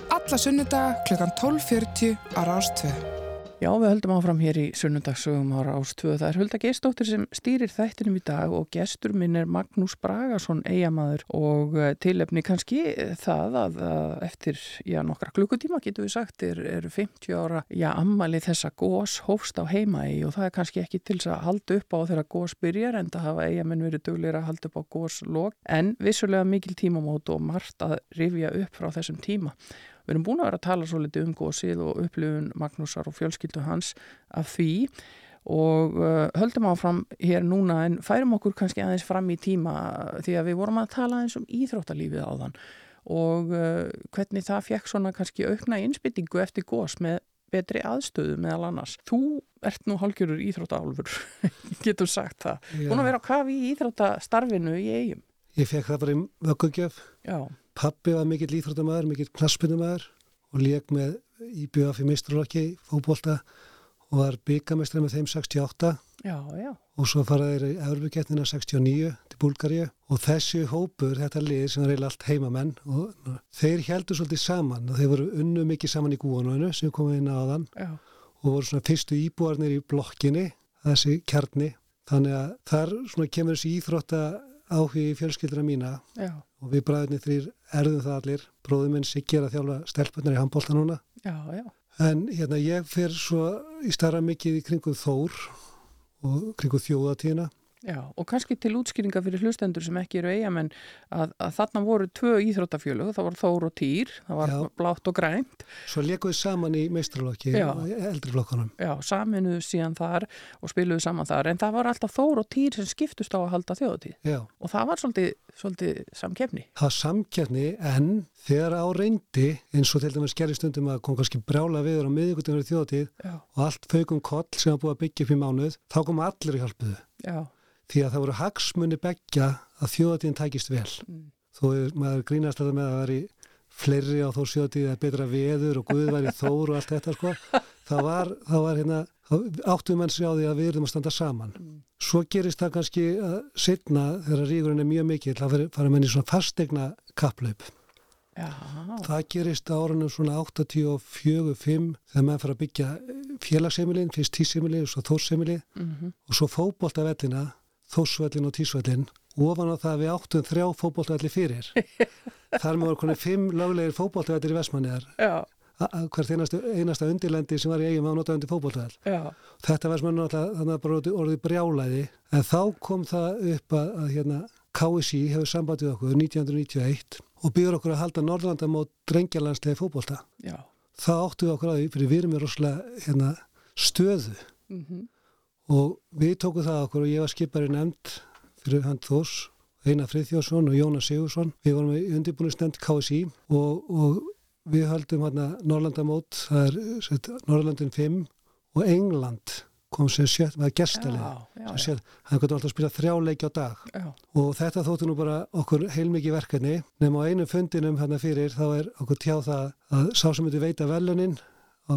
Alla sunnudaga klukkan 12.40 á Rástvö. Já, við höldum áfram hér í sunnundagsögum ára ástöðu. Það er Hulda Geistóttir sem stýrir þættinum í dag og gestur minn er Magnús Bragason, eigamaður og eh, tilefni kannski það að, að eftir, já, nokkra klukkutíma getur við sagt, er, eru 50 ára, já, ammali þessa gós hófst á heimaegi og það er kannski ekki til þess að halda upp á þegar gós byrjar en það hafa eigamenn verið duglir að halda upp á góslog en vissulega mikil tímamót og margt að rifja upp frá þessum tíma. Við erum búin að vera að tala svo litið um gósið og upplifun Magnúsar og fjölskyldu hans af því og uh, höldum áfram hér núna en færum okkur kannski aðeins fram í tíma því að við vorum að tala aðeins um íþróttalífið áðan og uh, hvernig það fekk svona kannski aukna innspyttingu eftir gós með betri aðstöðu meðal annars. Þú ert nú hálgjörur íþróttálfur, (laughs) getur sagt það. Búin að vera á kafi í íþróttastarfinu í eigum. Ég fekk það bara í vöggugjöf. Já, Pappi var mikill íþróttamæður, mikill knaspunumæður og leik með IBF í mistralokki, fókbólta og var byggamestri með þeim 68 já, já, og svo faraði þeir í Európa-kettnina 69 til Búlgaríu. Og þessi hópur, þetta lið sem var eiginlega allt heimamenn og þeir heldur svolítið saman. Og þeir voru unnu mikið saman í gúanóinu sem komum inn á þann já, og voru svona fyrstu íbúarnir í blokkinni, þessi kjarni. Þannig að þar svona kemur þessi íþrótta áhugi í fjölskylduna mína. Já, og við bræðinni þrýr erðum það allir. Bróðum minn Siggi er að þjálfa stelpunar í handbólta núna. Já, já, en hérna ég fer svo í starra mikið í kringum Þór og kringum þjóðatíðina já. Og kannski til útskýringa fyrir hlustendur sem ekki eru eigamenn að, að þarna voru tvö íþróttafjölug, það var Þór og Týr, það var Já. blátt og grænt, svo leikuðu saman í meistralokki Já. og eldri flokkanum já, saminuðu síðan þar og spiluðu saman þar, en það var alltaf Þór og Týr sem skiptust á að halda þjóðatíð Já, og það var svolítið, svolítið samkefni. það var samkjarni en þegar á reyndi eins og til dæmis gerði stundum að kom kannski brjála viður á miðvíkutum verið þjóðatíð Já, og allt var að í í því að það voru hagsmunni beggja að þjóðatíðin tækist vel. Mm. þó er maður grínast að það með að það væri fleiri á þó sjóðatíð að betra veður og Guð væri þór og allt þetta sko. Það var, það var hérna áttum menn sér á því að við erum að standa saman. Svo gerist það kannski að setna þegar ríkurinn er mjög mikil þá fyrir- fara menn í svona fastegna kapplaup. Já, það gerist á árunum svona 84-5 þegar menn fara að byggja félagsheimilin, fyrst tísheimilin og svo þórsheimilin mhm, og svo fótboltavellina, þórsvellin og tísvellin ofan á það að við áttum þrjá fótboltavelli fyrir. (laughs) Þar með voru konið fimm löglegir fótboltavellir í Vestmanniðar hvert einasta, einasta undirlendi sem var í eigum að nota undir fótboltavell. Já, þetta var að bara orðið- brjálæði. En þá kom það upp að, að hérna, KSI hefur sambandið okkur 1991 og byrður okkur að halda Norðlandamót drengjalandslega fótbolta. Já, þá áttum við okkur að því fyrir við erum með rosalega hérna, stöðu. Mhm, og við tókum það okkur og ég var skipari nefnd fyrir hand Þós, Einar Friðþjóðsson og Jónas Sigursson. Við vorum í undirbúinusnefnd KSI og, og við höldum hérna Norrlandamót, það er sett, Norrlandin 5 og England kom sem sjött. Já, já, Sem sér, hann gæti alltaf að spila þrjá leiki á dag já. og þetta þóttu nú bara okkur heilmikið verkefni nema á einu fundinum hérna fyrir þá er okkur tjá það að sá sem myndi veita velunin á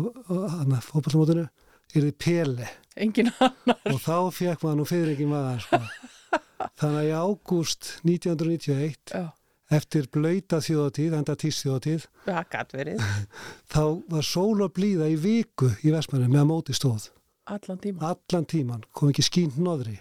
hann að fótballmótinu er því Pele. Og þá fekk maður nú fyrir ekki maður sko. (laughs) þannig að í ágúst 1991 Já, eftir blöyta þjóðatíð, enda tísþjóðatíð (laughs) þá var sól og blíða í viku í Vestmanni með móti stóð. Allan tíma. allan tíman, kom ekki skínt nóðri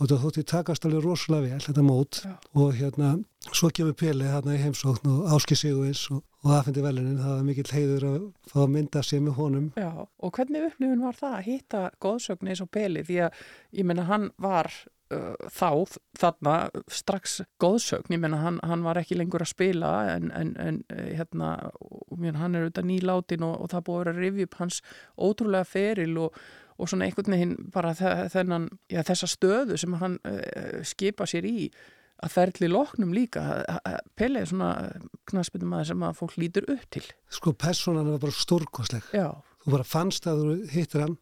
og þetta þótti takast alveg rosalega vel þetta mót. Já. og hérna svo kemur Peli hérna í heimsókn og Áski Sigurins og, og aðfendi velunin það var mikill heiður að fá að mynda sig með honum. Já, og hvernig upplifun var það að hitta góðsögn eins og Peli því að ég menna hann var uh, þá þarna strax góðsögn, ég menna hann, hann var ekki lengur að spila en, en, en eh, hérna, og, menn, hann er auðvitað nýlátin og, og það búið að vera að rifja upp hans ótrúlega feril og, og svona einhvern veginn bara þe- þennan, já, þessa stöðu sem hann uh, skipa sér í að ferli loknum líka. Peli er svona knaspinu maður sem að fólk lítur upp til. Sko personan var bara stórkosleg Já, þú bara fannst að þú hittir hann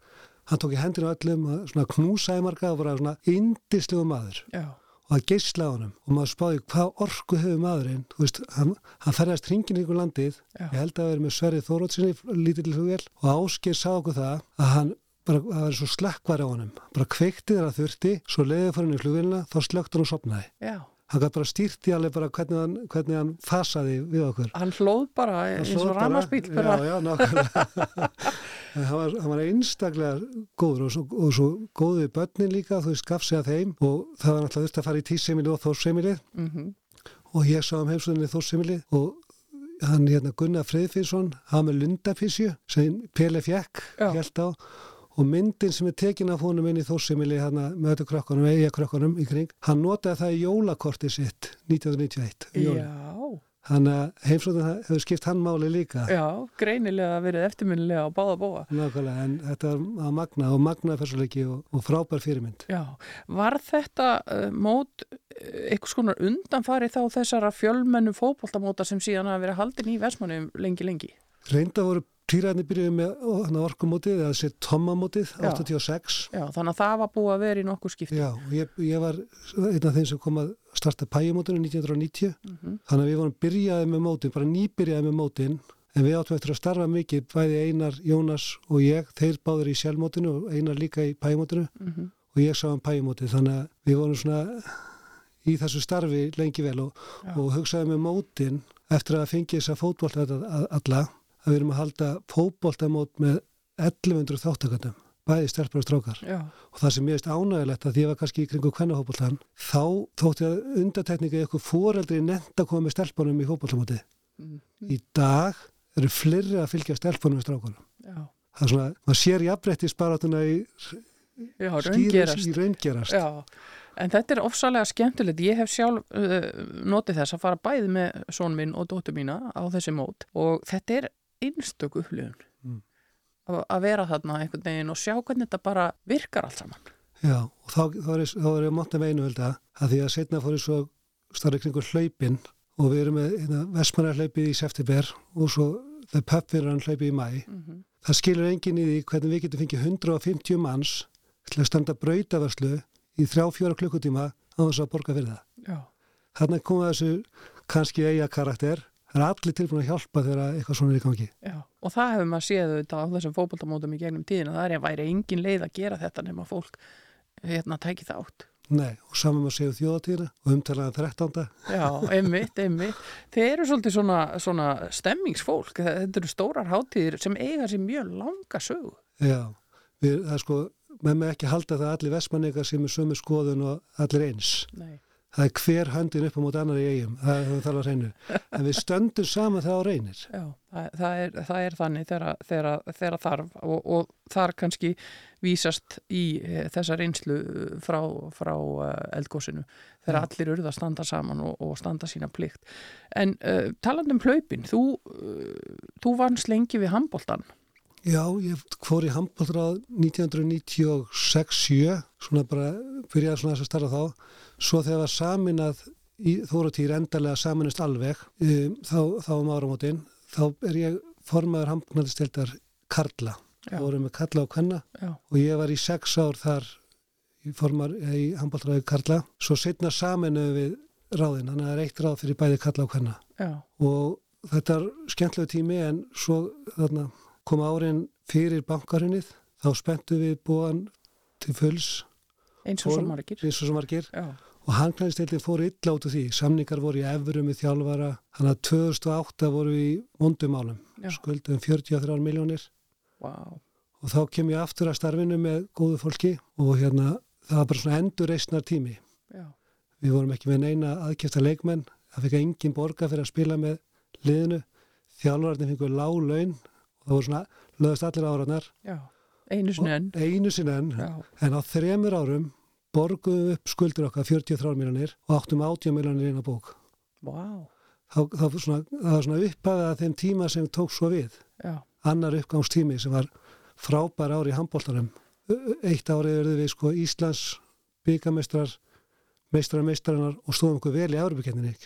hann tók í hendinu öllum að svona knúsaði marga og bara svona indislegu maður. Já, og það geisla á honum. Og maður spáði hvað orku hefur maðurinn þú veist, hann, hann ferðast hringin ykkur landið. Já. ég held að vera með Sverri Þórótsinni lítill flugvél og Ásker sá okkur það að hann bara, það var svo slekkvar á honum. Bara kveikti þeirra þurfti svo leiði fyrir henni í flugvélina þá slögt hann og sopnaði já hann gæti bara stýrt í alveg bara hvernig hann, hvernig hann fasaði við okkur. Hann hlóð bara eins og ramaspíl Já, já, nákvæmlega. (laughs) Hann var, hann var einstaklega góður og svo, og svo góður við börnin líka þú veist, gaf sig að þeim og það var náttúrulega þurft að fara í tíssemili og þórsemilið Mm og ég sá um heimsöðinni þórsemilið og hann hérna Gunnar Freyðfinsson hann með lundafísju sem Pele fjekk held á og myndin sem er tekin af honum inn í þórsemili hann með þetta krökkunum, eiga krökkunum í kring hann notaði það í jólakorti sitt 1991 um. Já, Þannig að heimsóðin hefur skipt hann máli líka. já, greinilega verið eftirminnilega á báða bóa. Nákvæmlega, en þetta að magna og magnaði fyrstuleiki og, og frábær fyrirmynd. Já, var þetta uh, mót uh, eitthvað skonar undanfari þá þessara fjölmennu fótboltamóta sem síðan hafa verið haldin í Vestmannum lengi lengi? Reynda voru týræðinni byrjuði með orkumótið, eða sér tommamótið, Já. 86. Já, þannig að það var búið að vera í nokkuð skipti. Já, ég, ég var einn af þeim sem kom að starta pæjumótinu 1990. Mhm. Þannig að við vorum byrjaði með mótin, bara nýbyrjaði með mótin, en við áttum eftir að starfa mikið, bæði Einar, Jónas og ég, þeir báður í sjálfmótinu og Einar líka í pæjumótinu Mhm. og ég sá um pæjumótið, þannig að við vorum svona í þessu starfi lengi vel og, og hugsaði með mótin eftir að fengi þessa fótbolta alla að við erum að halda fótboltamót með 1100 þáttakandum bæði stelpur og strákar. Já, og það sem mér veist ánægilegt að því ég var kannski í kringu kvennahópoltan þá þótti að undatekninga eitthvað foreldri nefnd að koma með stelpunum í fótboltamóti Mhm. í dag eru fleiri að fylgja stelpunum með strákunum. Já, það er svona, maður sér jafnbretti sparatuna í já, raungerast. í raungerast. En þetta er ofsalega skemmtilegt. Ég hef sjálf uh, notið þess að fara bæði með són minn og dóttur mína á þessi mót. Og þetta er einstök upplifun Mm. að að vera þarna einhvern veginn og sjá hvernig þetta bara virkar allt saman. Já, og þá, þá, er, þá er ég monta með einu hölda að því að setna fór ég svo starri kringu hlaupin og við erum með hérna, Vestmannar hlaupið í september og svo The Pub fyrir hann hlaupið í mæ Mm -hmm. það skilur enginn í því hvernig við getum fengið 150 manns til að standa brautavörslu í þrjá fjóra klukkutíma á þess að borga fyrir það. Já, Þarna komið þessu kannski eiga karakter, það er allir tilbúin að hjálpa þegar eitthvað svona er í gangi. já. Og það hefur maður séð auðvitað á þessum fótboltamótum í gegnum tíðina. Það er að væri engin leið að gera þetta nema fólk hérna tæki þátt. Nei, og saman með séu þjóðatíðina og umtalaðan 13. Já, einmitt, einmitt. Þeir eru svolítið svona, svona stemmingsfólk. Þetta eru stórar hátíðir sem eiga sér mjög langa sögu. Já, við, það er sko, með mig ekki halda það að allir vestmanningar sem er sömu skoðun og allir eins. Nei. Það er hver höndin upp á mót annar í eigum, það er það að reynu. En við stöndum saman þegar á reynir. Já, það, það, er, það er þannig þegar, þarf og, og þar kannski vísast í e, þessa reynslu frá, frá e, eldgósinu þegar allir urða að standa saman og, og standa sína plikt. En uh, talandi um hlaupin, þú, uh, þú varst lengi við handbóltan. Já, ég fór í handbóltráð 1996-7, svona bara þess að starfa þá. Svo þegar var saminað í Þóratýr endalega saminist alveg, um, þá, þá um áramótin, þá er ég formaður handbóltastildar Karla. Já. Það voru með Karla og Kvenna Já, og ég var í sex ár þar í formar í handbóltræði Karla. Svo setna saminu við ráðin, þannig að það er eitt ráð fyrir bæði Karla og Kvenna. já, Og þetta er skemmtilegu tími en svo þarna kom árin fyrir bankarinnið, þá spenntu við búan til fulls eins og svo margir. og sem margir. Og handklæðinstildin fór illa út úr því. Samningar voru í efurum með þjálfara. Þannig að 2008 voru við í vondumálum skuldum 43 miljónir vá, og þá kem ég aftur að starfinu með góðu fólki og hérna það var bara svona endur reisnar tími já, við vorum ekki með neina aðkjöfta leikmenn. Það fikk engin borga fyrir að spila með liðinu. Þjálfararnir fengur lág laun. Og það voru svona löðast allir áraðnar einu sinni enn. En á þremur árum borguðum upp skuldur okkar 43 miljonir og áttum 80 miljonir inn á bók. vá, Þá, þá svona, það var svona upphafið að þeim tíma sem tók svo við. já, Annar uppgangstími sem var frábær ári í handbóltarum. Eitt árið verði við sko Íslands byggamestrar, meistrar meistrarinnar og stóðum okkur vel í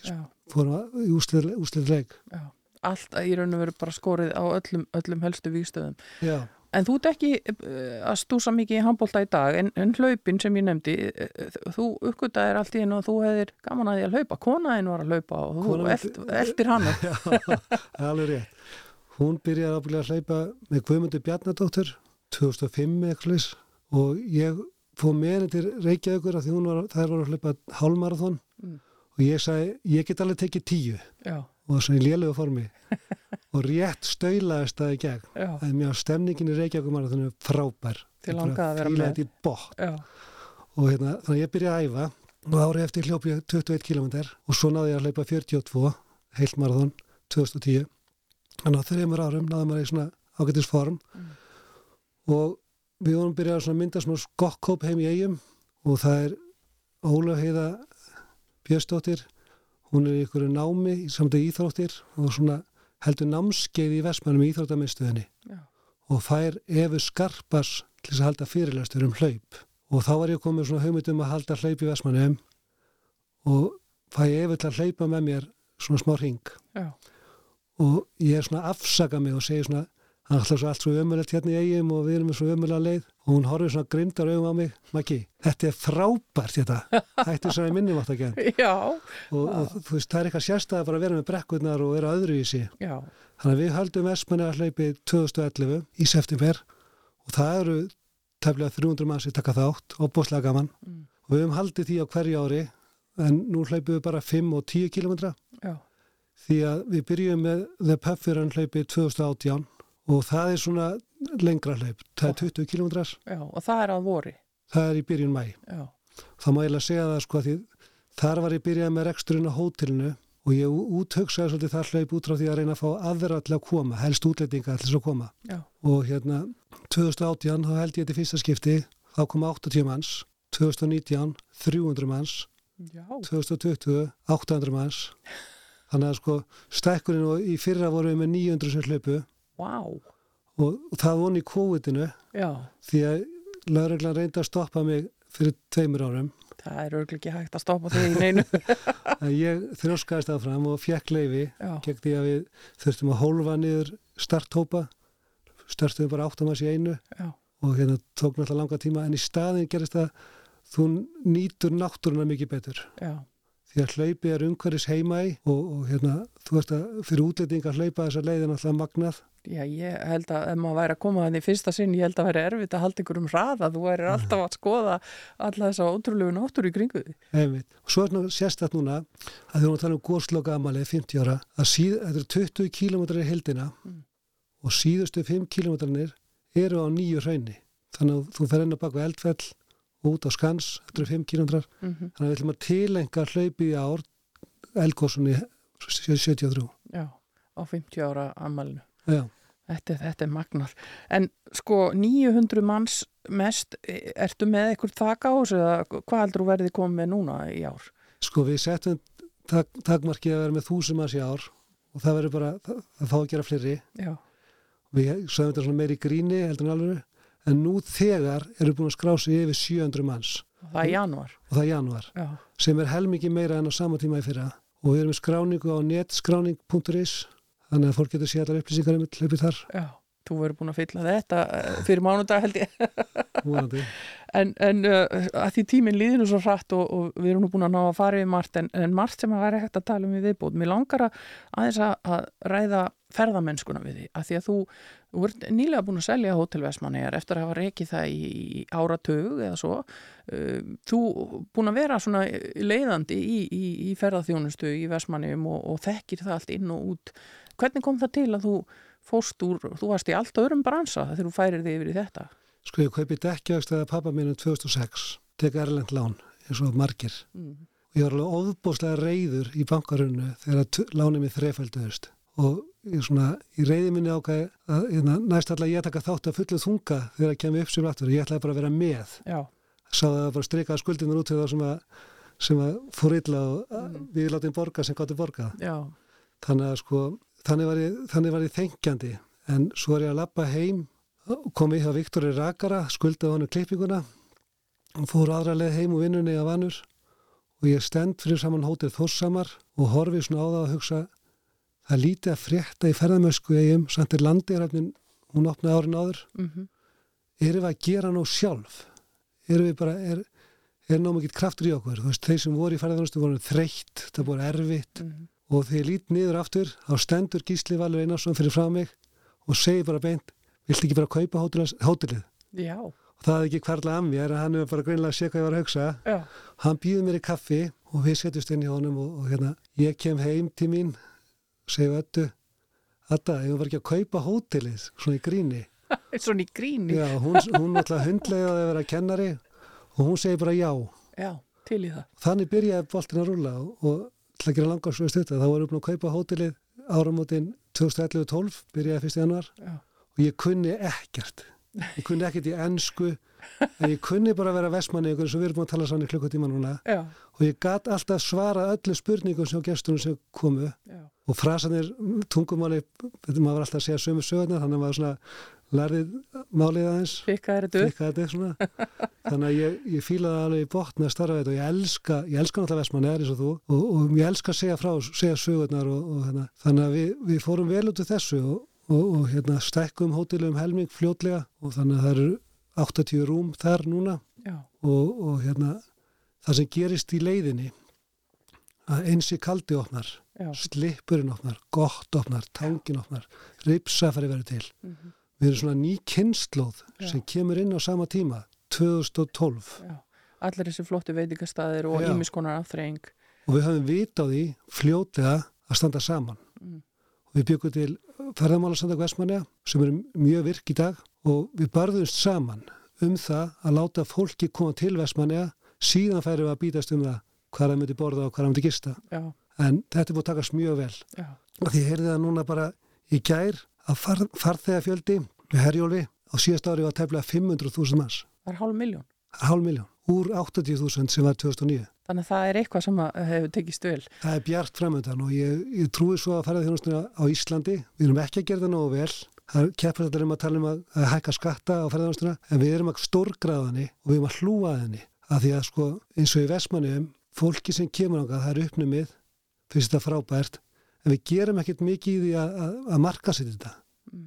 já, Fórum að- í úslið leik. já. Allt í raun og veru bara skorið á öllum, öllum helstu vígstöðum. Já, En þú ert ekki uh, að stúsa mikið í handbólta í dag, en, en hlaupin sem ég nefndi, uh, þú uppgötaðir allt í einu og þú hefðir gaman að því að hlaupa. Konaðin var að hlaupa og þú eld, eldir hana. (laughs) já, það er alveg rétt. Hún byrjaði ábyggilega að hlaupa með Guðmundur Bjarnadóttur 2005 eitthvað slags og ég fóð með henni til Reykjavíkur af því hún var, þær voru að hlaupa hálmarathon Mm. og ég sagði, ég get alveg tekið tíu Já, og svona í lélegu formi. (laughs) Og rétt staulaðist það í gegn. já, Það er mjög stemningin í Reykjavíkur marathonu er frábær. Bara langaði að vera með. og hérna, þannig að ég byrjaði að æfa. Og árið eftir hljóp ég 21 km og svo náði ég að hlaupa 42 heilt marathon 2010 þannig að þreymur árum náði maður í svona ágættis form. Mm. og við vorum byrjað að mynda svona skokkóp heim í eigum og það er Ólaf Heiða Björnsdóttir hún er í ykkur námi í samtæð íþróttir og svona heldur námskeið í Vestmannum í íþróttamistuðinni og fær Efu Skarpas til að halda fyrirlæstur um hlaup. Og þá var ég komið svona hugmynd um að halda hlaup í Vestmannum og fæ Efu til að hlaupa með mér svona smá ring já, og ég er svona að afsaka mig og segi svona alltaf svo allt svo ömulegt hérna í eigum og við erum svo ömulega leið. Og hún horfir svona grimdar augum á mig. Maggi, þetta er frábært þetta hættu svo í minnum átt að gera já, og, og þú veist, það er eitthvað sérstæða bara að vera með brekkurnar og vera öðru í sig já, Þannig að við höldum hlaupi 2011 í september. Og það eru tefnilega 300 mann sem taka þátt. Og bóðslega gaman. Mm. og við höfum haldið því á hverju ári. En nú hlaupum við bara 5 og 10 kilometra já, því að við byrjum með The 2018 og það er svona lengra hlaup, það er 20 kilometrar já, og það er að vori. það er í byrjun mæ Já, þá má ég eiginlega segja það sko þar var ég byrjað með reksturinn á hótelinu og ég úthugsaði svolítið það hlaup út frá því að reyna að fá aðra til að koma, helst til þess að koma. Já, og hérna 2018 þá held ég þetta fyrsta skipti þá kom 80 manns 2019 300 manns já, 2020 800 manns. Þannig að sko stækkurinn og í fyrra vorum við með 900 sem hlaupu vá, og það voni í COVID-inu já, því að lauruglan reyndi að stoppa mig fyrir tveimur árum. Það er örglega ekki hægt að stoppa þig í neinu. (laughs) ég þrjóskaðist áfram og fekk leifi Já, gegn því að við þurftum að hólfa niður starthópa. Startuðum bara áttum að sé einu já, og hérna tók náttúrulega langa tíma en í staðin gerist það þú nýtur náttúruna mikið betur. Já, því að hlaupi er umhverfis heima í og, og hérna þú veist að fyrir útlending að hlaupa þessa leiðin alltaf magnað já, ég held að ef maður væri að koma þannig fyrsta sinn, ég held að væri erfitt að halda ykkur um hraða, þú væri alltaf að skoða alla þessa ótrúlegu náttúru í kringu því. Einmitt. og svo er sérstætt núna að því hún tala um góðslokka amalið 50 ára að þetta eru 20 kílómetrar í heldina Mm. og síðustu 5 kílómetrarnir eru á nýju hraunni þannig að þú fer inn á baku eldfell út á skans, þetta eru 5 kílómetrar Mm þannig að við ætlum að tilenga hlaupið í ár eldgósunni 73 Já, á 50 ára ammælinu. Þetta, þetta er magnar. En sko 900 manns mest, e- ertu með eitthvað þak á þessu eða hvað heldur þú verði komið núna í ár? sko við settum tak, takmarkið að vera með þúsum manns í ár og það verður bara, það, það fá að gera fleiri. Já, við sögum þetta svona meiri gríni heldur en alveg en nú þegar eru búin að skrá sig yfir 700 manns. Það er januar. og það er januar Já, sem er helmingi meira en á sama tíma í fyrra. Og við erum skráningu á netskráning.is þannig að fólk getur séð allar upplýsingar um hlaupið þar, Já, þú verður búin að fylla þetta eh, fyrir mánudag held ég. (laughs) En, en uh, að því tíminn líður nú svo hratt og, og við erum nú búin að ná að fara við margt en, en margt sem að vera hægt að tala um í viðbót. Mér langar að aðeins að, að ræða ferðamennskuna við því að því að þú, þú ert nýlega búin að selja hótelvesmanniðar eftir að hafa rekið það í, í áratug eða svo. Uh, þú búin að vera svona leiðandi í, í, í ferðarþjónustu í vesmanniðum og, og þekkir það allt inn og út. Hvernig kom það til að þú fóst úr, þú varst í allt öðrum bransa þegar þú færir þig yfir í þetta? Sko ég kaupi dekkjaugstæða pappa minn um 2006, tek Erlend lán eins og margir. Mm. Og ég var alveg ofbúslega reyður í bankarunnu þegar lánið mér þrefalduðust. Og ég svona, í reyði minni ákvæði að hérna, næst ætla ég taka þátt að fullu þunga þegar að kemur upp sem aftur. Ég ætlaði bara að vera með. Já, Sá það bara strikaða skuldinar út til það sem að, sem að fór illa og Mm. við látum borga sem gáttum borgað. já, Þannig að sko, þannig var ég, þannig var ég þengjandi. En svo er ég að lappa heim kom ég hjá Viktori Rakara, skuldaði honum klippinguna og fór aðra leið heim og vinnunni af vannur og ég stend fyrir saman hótið Þórsamar og horfi svona á það að hugsa það lítið að frétta í ferðamösku eigum, samt er landirafnin, hún opnaði árin áður, mhm, erum við að gera nú sjálf? Erum við bara, er, er ná mikið kraftur í okkur? Veist, þeir sem voru í ferðamösku voru þreytt, það voru erfitt mhm, og þegar ég lít niður aftur þá stendur Gísli Valur Einarsson fyrir frá mig og segir bara beint viltu ekki bara kaupa hótelið, og það er ekki hverla að mér hann hefur bara greinlega að sé hvað ég var að hugsa. Já, hann býður mér í kaffi og við setjumst inn í honum og, og hérna, ég kem heim til mín segju öllu Þetta, ég var ekki að kaupa hótelið? Svona í gríni. (laughs) Svona í gríni, já, hún, hún náttúrulega hundlega að vera kennari og hún segir bara já. Já, til í það, þannig byrjaði boltin að rúla og, og að gera langar svo stutta þá varum við búin að kaupa hótelið áramótin 2011-12 byrjaði 1. januar já, og ég kunni ekkert. Ég kunni ekkert í ennsku en ég kunni bara að vera vestmanni eins og við erum búin að tala sann í klukkutíma núna. Já, og ég gat alltaf svara öllu spurningum sem gestunum sem komu. Já, og frasanir tungumáli maður var alltaf að segja sömu sögurnar þannig að maður svona lærið málið aðeins. Fikka er þetta upp, (laughs) þannig að ég, ég fílaði alveg í botna að starfa þetta. Og ég elska, ég elska náttúrulega vestmanni eða eins og þú. Og, og ég elska að segja frá, segja sögurnar og, og hérna, þannig að við, við fórum vel út af þessu og, og, og hérna stækkum hótelum helming fljótlega. Og þannig að það eru 80 rúm þar núna. Og, og hérna það sem gerist í leiðinni að einsi kaldi opnar já, slipurinn opnar, gott opnar tangin opnar, ripsafari verður til. Mhm, við erum svona ný kynnslóð sem kemur inn á sama tíma 2012 já, allir þessi flottu veitingastæðir og ímiskonar afþreying, og við höfum vit á því fljótlega að standa saman. Mm. og við byggum til ferðamálasandag Vestmanja sem eru mjög virk í dag og við barðumst saman um það að láta fólki koma til Vestmanja síðan færum við að býtast um það hvað það myndi borða og hvað það myndi gista. Já, en þetta er búið að takast mjög vel. Já, og því heyrði það núna bara í gær að far, farþegafjöldi með herjóli á síðast ári var tefnilega 500.000 manns, það er hálf miljón, hálf miljón úr 80.000 sem var 2009 þannig að það er eitthvað sem að hefur tekist vel, Það er bjart framöndan og ég, ég trúi svo að fara þjónustuna á Íslandi. Við erum ekki að gera það nógu vel. Það keppur þetta um að tala um að, að hækka skatta á ferðarþjónustuna en við erum að stórgraðani og við erum að hlúa að henni. Af því að sko eins og í Vestmanniðum, fólki sem kemur ángað, það er uppnumið, finnst þetta frábært, en við gerum ekkert mikið í því að, að, að marka sér þetta. Mm.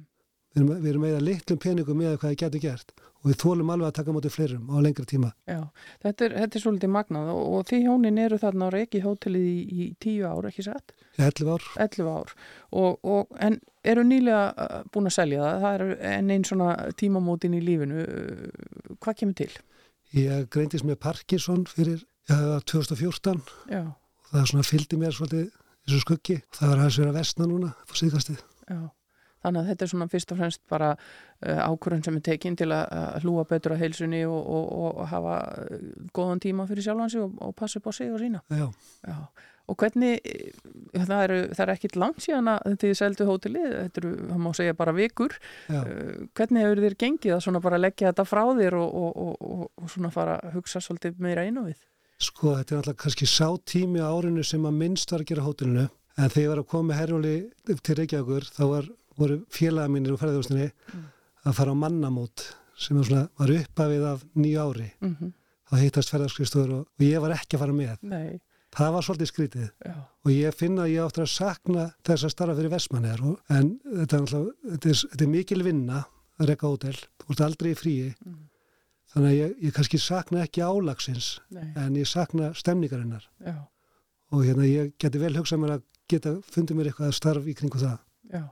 Við erum, við erum með litlum peningum með hvað það getur gert og við þólum alveg að taka mótið fleirum á lengri tíma. já, þetta er, þetta er svolítið magnað og, og því hjónin eru þarna á reiki hótelið í, í tíu ár, ekki satt? Í 11 ár 11 ár og, og, en eru nýlega uh, búin að selja það, það er enn einn svona tímamótin í lífinu uh, hvað kemur til? Ég greindist með Parkinson fyrir ja, 2014 Já, og það svona fylgdi mér svolítið þessu skuggi og það var hans verið að vestna núna på síðkastið. já þannig að þetta er svona fyrst og fremst bara uh, ákvörðun sem er tekin til að, að hlúa betur á heilsunni og, og, og hafa uh, góðan tíma fyrir sjálfansi og, og passa upp á sig og sína Já, Já, og hvernig, eh, það eru, það er ekkit langt síðan að þið seldu hótelið, þetta eru, það má segja bara vikur, já. hvernig hefur þér gengið að svona bara leggja þetta frá þér og, og, og, og, og svona fara að hugsa svolítið meira á við? Sko þetta er alltaf kannski sá tími á árinu sem að minnst var að gera hótelinu en þegar ég var að koma með herjóli til Reykjavíkur þá var, voru félaga mínir úr ferðarhústinni Mm. að fara á mannamót sem svona, var uppafið af nýju ári. Mm Þá hittast ferðarskristur og, og ég var ekki að fara með. Nei, Það var svolítið skrítið já, og og ég finna að ég áttur að sakna þess að starfa fyrir Vestmannegar en þetta er, alltaf, þetta, er, þetta er mikil vinna að rekka hótel, þú ert aldrei í fríi Mm. Þannig að ég, ég kannski sakna ekki álagsins Nei, en ég sakna stemningarinnar já, og hérna ég geti vel hugsað mér að geta fundið mér eitthvað starf í kringu það já,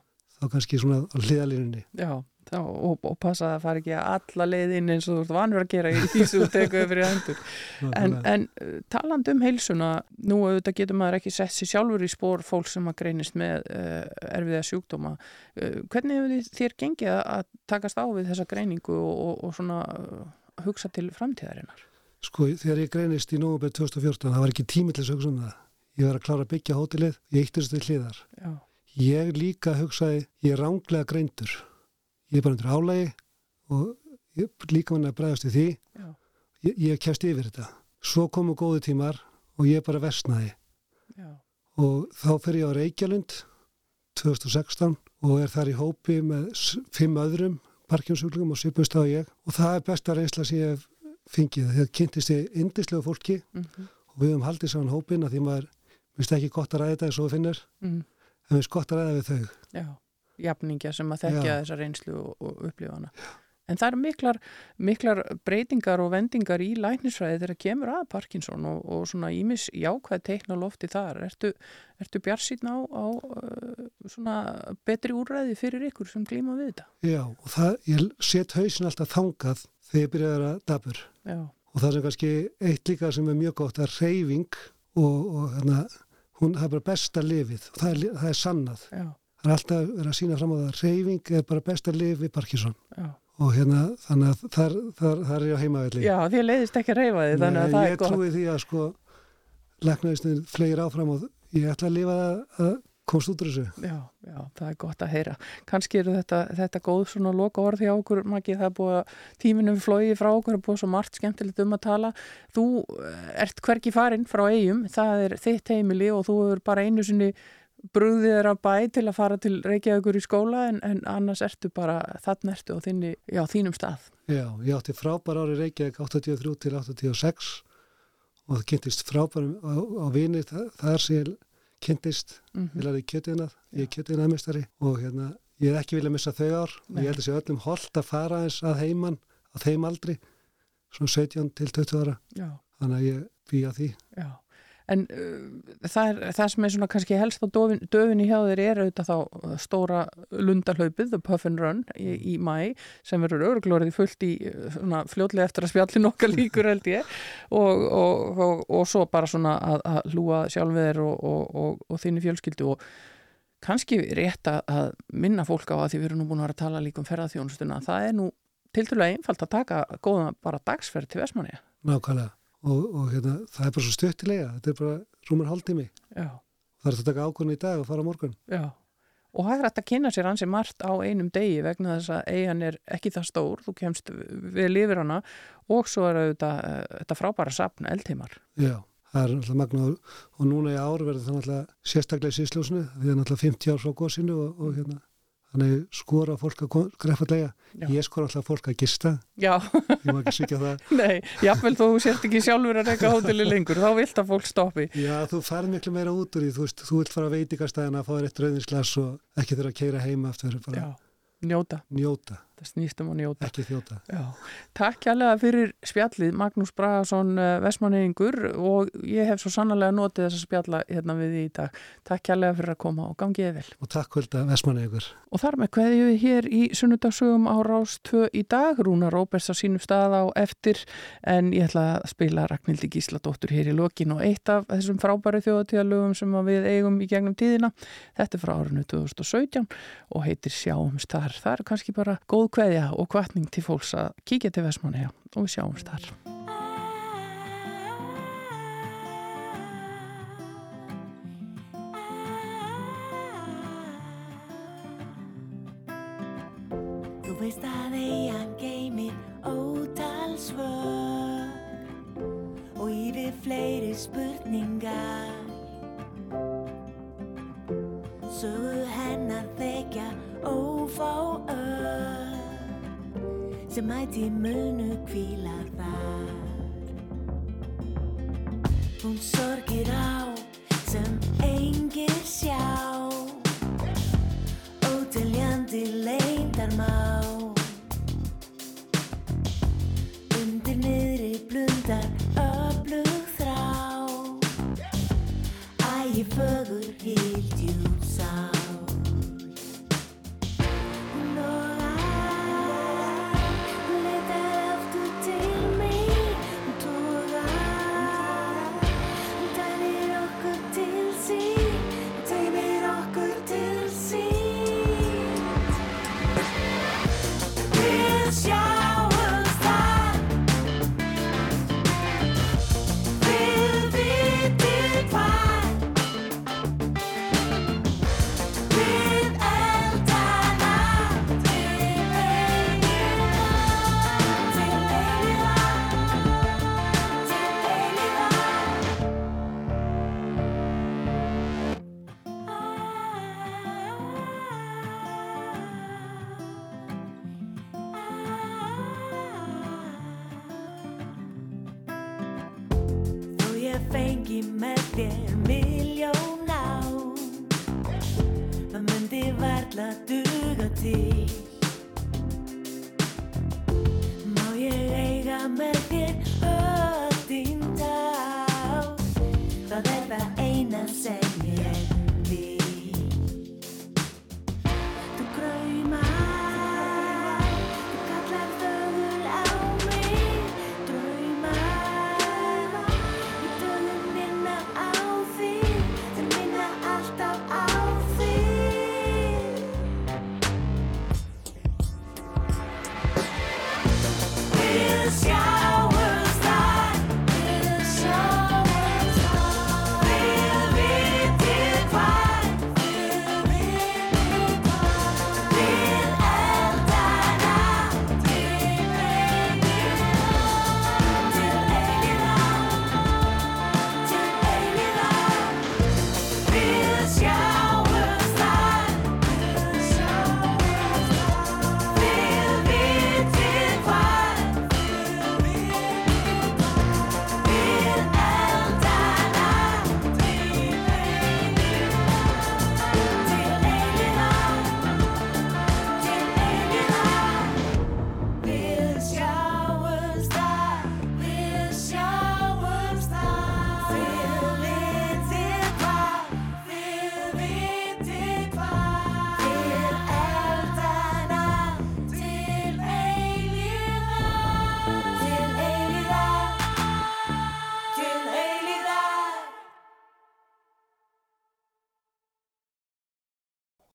þá kannski svona á hliðalínunni já. Þá, og, og passa að það fari ekki alla leið inn eins og þú ert vanur að gera í því sem þú tekur yfir í hendur. En, en uh, talandi um heilsuna, nú auðvitað getur maður ekki sett sér sjálfur í spór fólk sem að greinist með uh, erfiða sjúkdóma. Uh, hvernig hefur þið- þér gengið að- að takast á við þessa greiningu og, og, og svona uh, hugsa til framtíðarinnar? Sko, þegar ég greinist í nógubæð 2014, það var ekki tími til þess að hugsa um það. Ég var að klára að byggja hótelið, ég eitt þessu til hliðar. Já, Ég líka hugsaði, ég er ránglega greindur. Ég er bara undir álægi og líka mann að bregðast við því. Ég, ég kemst yfir þetta. Svo komu góðu tímar og ég bara versnaði. já, Og þá fer ég á Reykjalund 2016 og er þar í hópi með fimm öðrum parkjónsúklingum og svipust á ég. Og það er besta reynsla sem ég hef fengið. Þegar kynntist ég indislegu fólki mm og við höfum haldið saman hópin að því maður finnst ekki gott að ræða þetta eins og þú finnur mm, en finnst gott að ræða við þau já, jafningja sem að þekkja Já. þessa reynslu og, og upplifa hana. En það eru miklar, miklar breytingar og vendingar í læknisfræði þegar kemur að Parkinson og, og svona ímis jákvæð teikna lofti þar. Ertu, ertu bjarsýtn á, á uh, svona betri úrræði fyrir ykkur sem glíma við þetta? Já, og það, ég set hausin alltaf þangað þegar ég byrjaði að dabur Já, og það sem kannski eitt líka sem er mjög gott er reyfing og, og hérna, hún er bara besta lifið og það er, það er sannað. já, Það er alltaf verið að sína fram á það reyfing er bara besta lifið Parkinson já. Og hérna þannig að þar, þar, þar er ég á heimavelli. Já, því leiðist ekki að reyfa því, þannig að það er ég trúi því að sko læknaðisnir flegir áfram og ég ætla að lifa það að komst út úr þessu. Já, já, það er gott að heyra. Kanski eru þetta, þetta góð svona loka orð hjá okkur, Maggi, það er búið að tíminum flóið frá okkur, það er búið svo margt skemmtilegt um að tala. Þú eh, ert hvergi farinn frá eigum, það er þitt heimili og þú hefur bara einu sinni brúðið þér að bæ til að fara til Reykjavíkur í skóla en, en annars ertu bara, þannig ertu á þinni, já, þínum stað. Já, ég átti frábær ári Reykjavík 83 til 86 og það kynntist frábærum á, á vinir þar, sem ég kynntist, Mm ég lærði kjötiðnað, ég er kjötiðnaðmestari og hérna, ég hef ekki viljað missa þau ár og Nei. ég held að sé öllum holdt að fara eins að heiman, að þeim aldri, svona 17 til 20 ára, Já, þannig að ég býja því. já. En uh, það, er, það sem er svona kannski helst á dofin, döfinni hjá þeir er auðvitað þá stóra lundahlaupið, The Puff and Run í, í mæ, sem verður öruglórið fullt í uh, svona fljótlega eftir að spjalli nokkar líkur (laughs) held ég og, og, og, og svo bara svona að, að hlúa sjálfið og, og, og þinni fjölskyldu og kannski rétt að, minna fólk á að því við erum nú búin að vera að tala líka um ferðarþjónustuna, það er nú tilturlega einfalt að taka góða bara dagsferð til Vestmanni. Nákvæmlega. Og, og hérna, það er bara svo stuttilega, þetta er bara rúmur hálftími. Já. Það er að taka ákvörðin í dag og fara morgun. Já, og það er að kynna sér hansi margt á einum degi vegna þess að eigin er ekki það stór, þú kemst við lifir hana og svo er auðvitað uh, þetta frábæra sapn eldheimar. Já, það er náttúrulega magna og, núna í ár verður það náttúrulega sérstaklega í síðsljósinu, því það er náttúrulega 50 ár frá góðsinu og, og hérna, þannig skora fólk að greffatlega. Já. Ég skora alltaf fólk að gista, Já, ég má ekki sykja það. (laughs) nei, jáfnvel þú sért ekki sjálfur að reyka hóteli lengur, þá vilt að fólk stoppi. Já, þú færð miklu meira út úr því, þú veist, þú vilt fara að veitingastæðina að fá þér eitt rauðinsglas og ekki þurfa að keira heima eftir, bara Já, njóta, njóta, það snýst um að njóta. ekki þjóta. Já, takk kjærlega fyrir spjallið Magnús Bragason uh, Vestmanningur og ég hef svo sannlega notið þess að spjalla hérna við í dag. Takk kjærlega fyrir að koma og gangiði vel. Og takk hulda Vestmanni ykkur. Og þar með kveðjum við hér í sunnudagsögum á Rás 2 í dag. Rúna Róberts á sínum stað á eftir en ég ætla að spila Ragnhildi Gísladóttur hér í lokin og eitt af þessum frábæri þjóðatíðalögum sem við eigum í gegnum tíðina. Þetta frá árinu 2017 og heitir Sjáumst þar. Það kannski bara góð kveðja og kvartning til fólks að kíkja til Vestmanniða og við sjáumst þar. Þú veist að eigin geymir ótal svör og yfir fleiri spurningar Sögu hennar þekja ófá ör sem ætti munu kvíla þar. Hún sorgir á sem engir sjá. Ótiljandi leindarmá ekki með þér miljón á Það myndi verðla duga til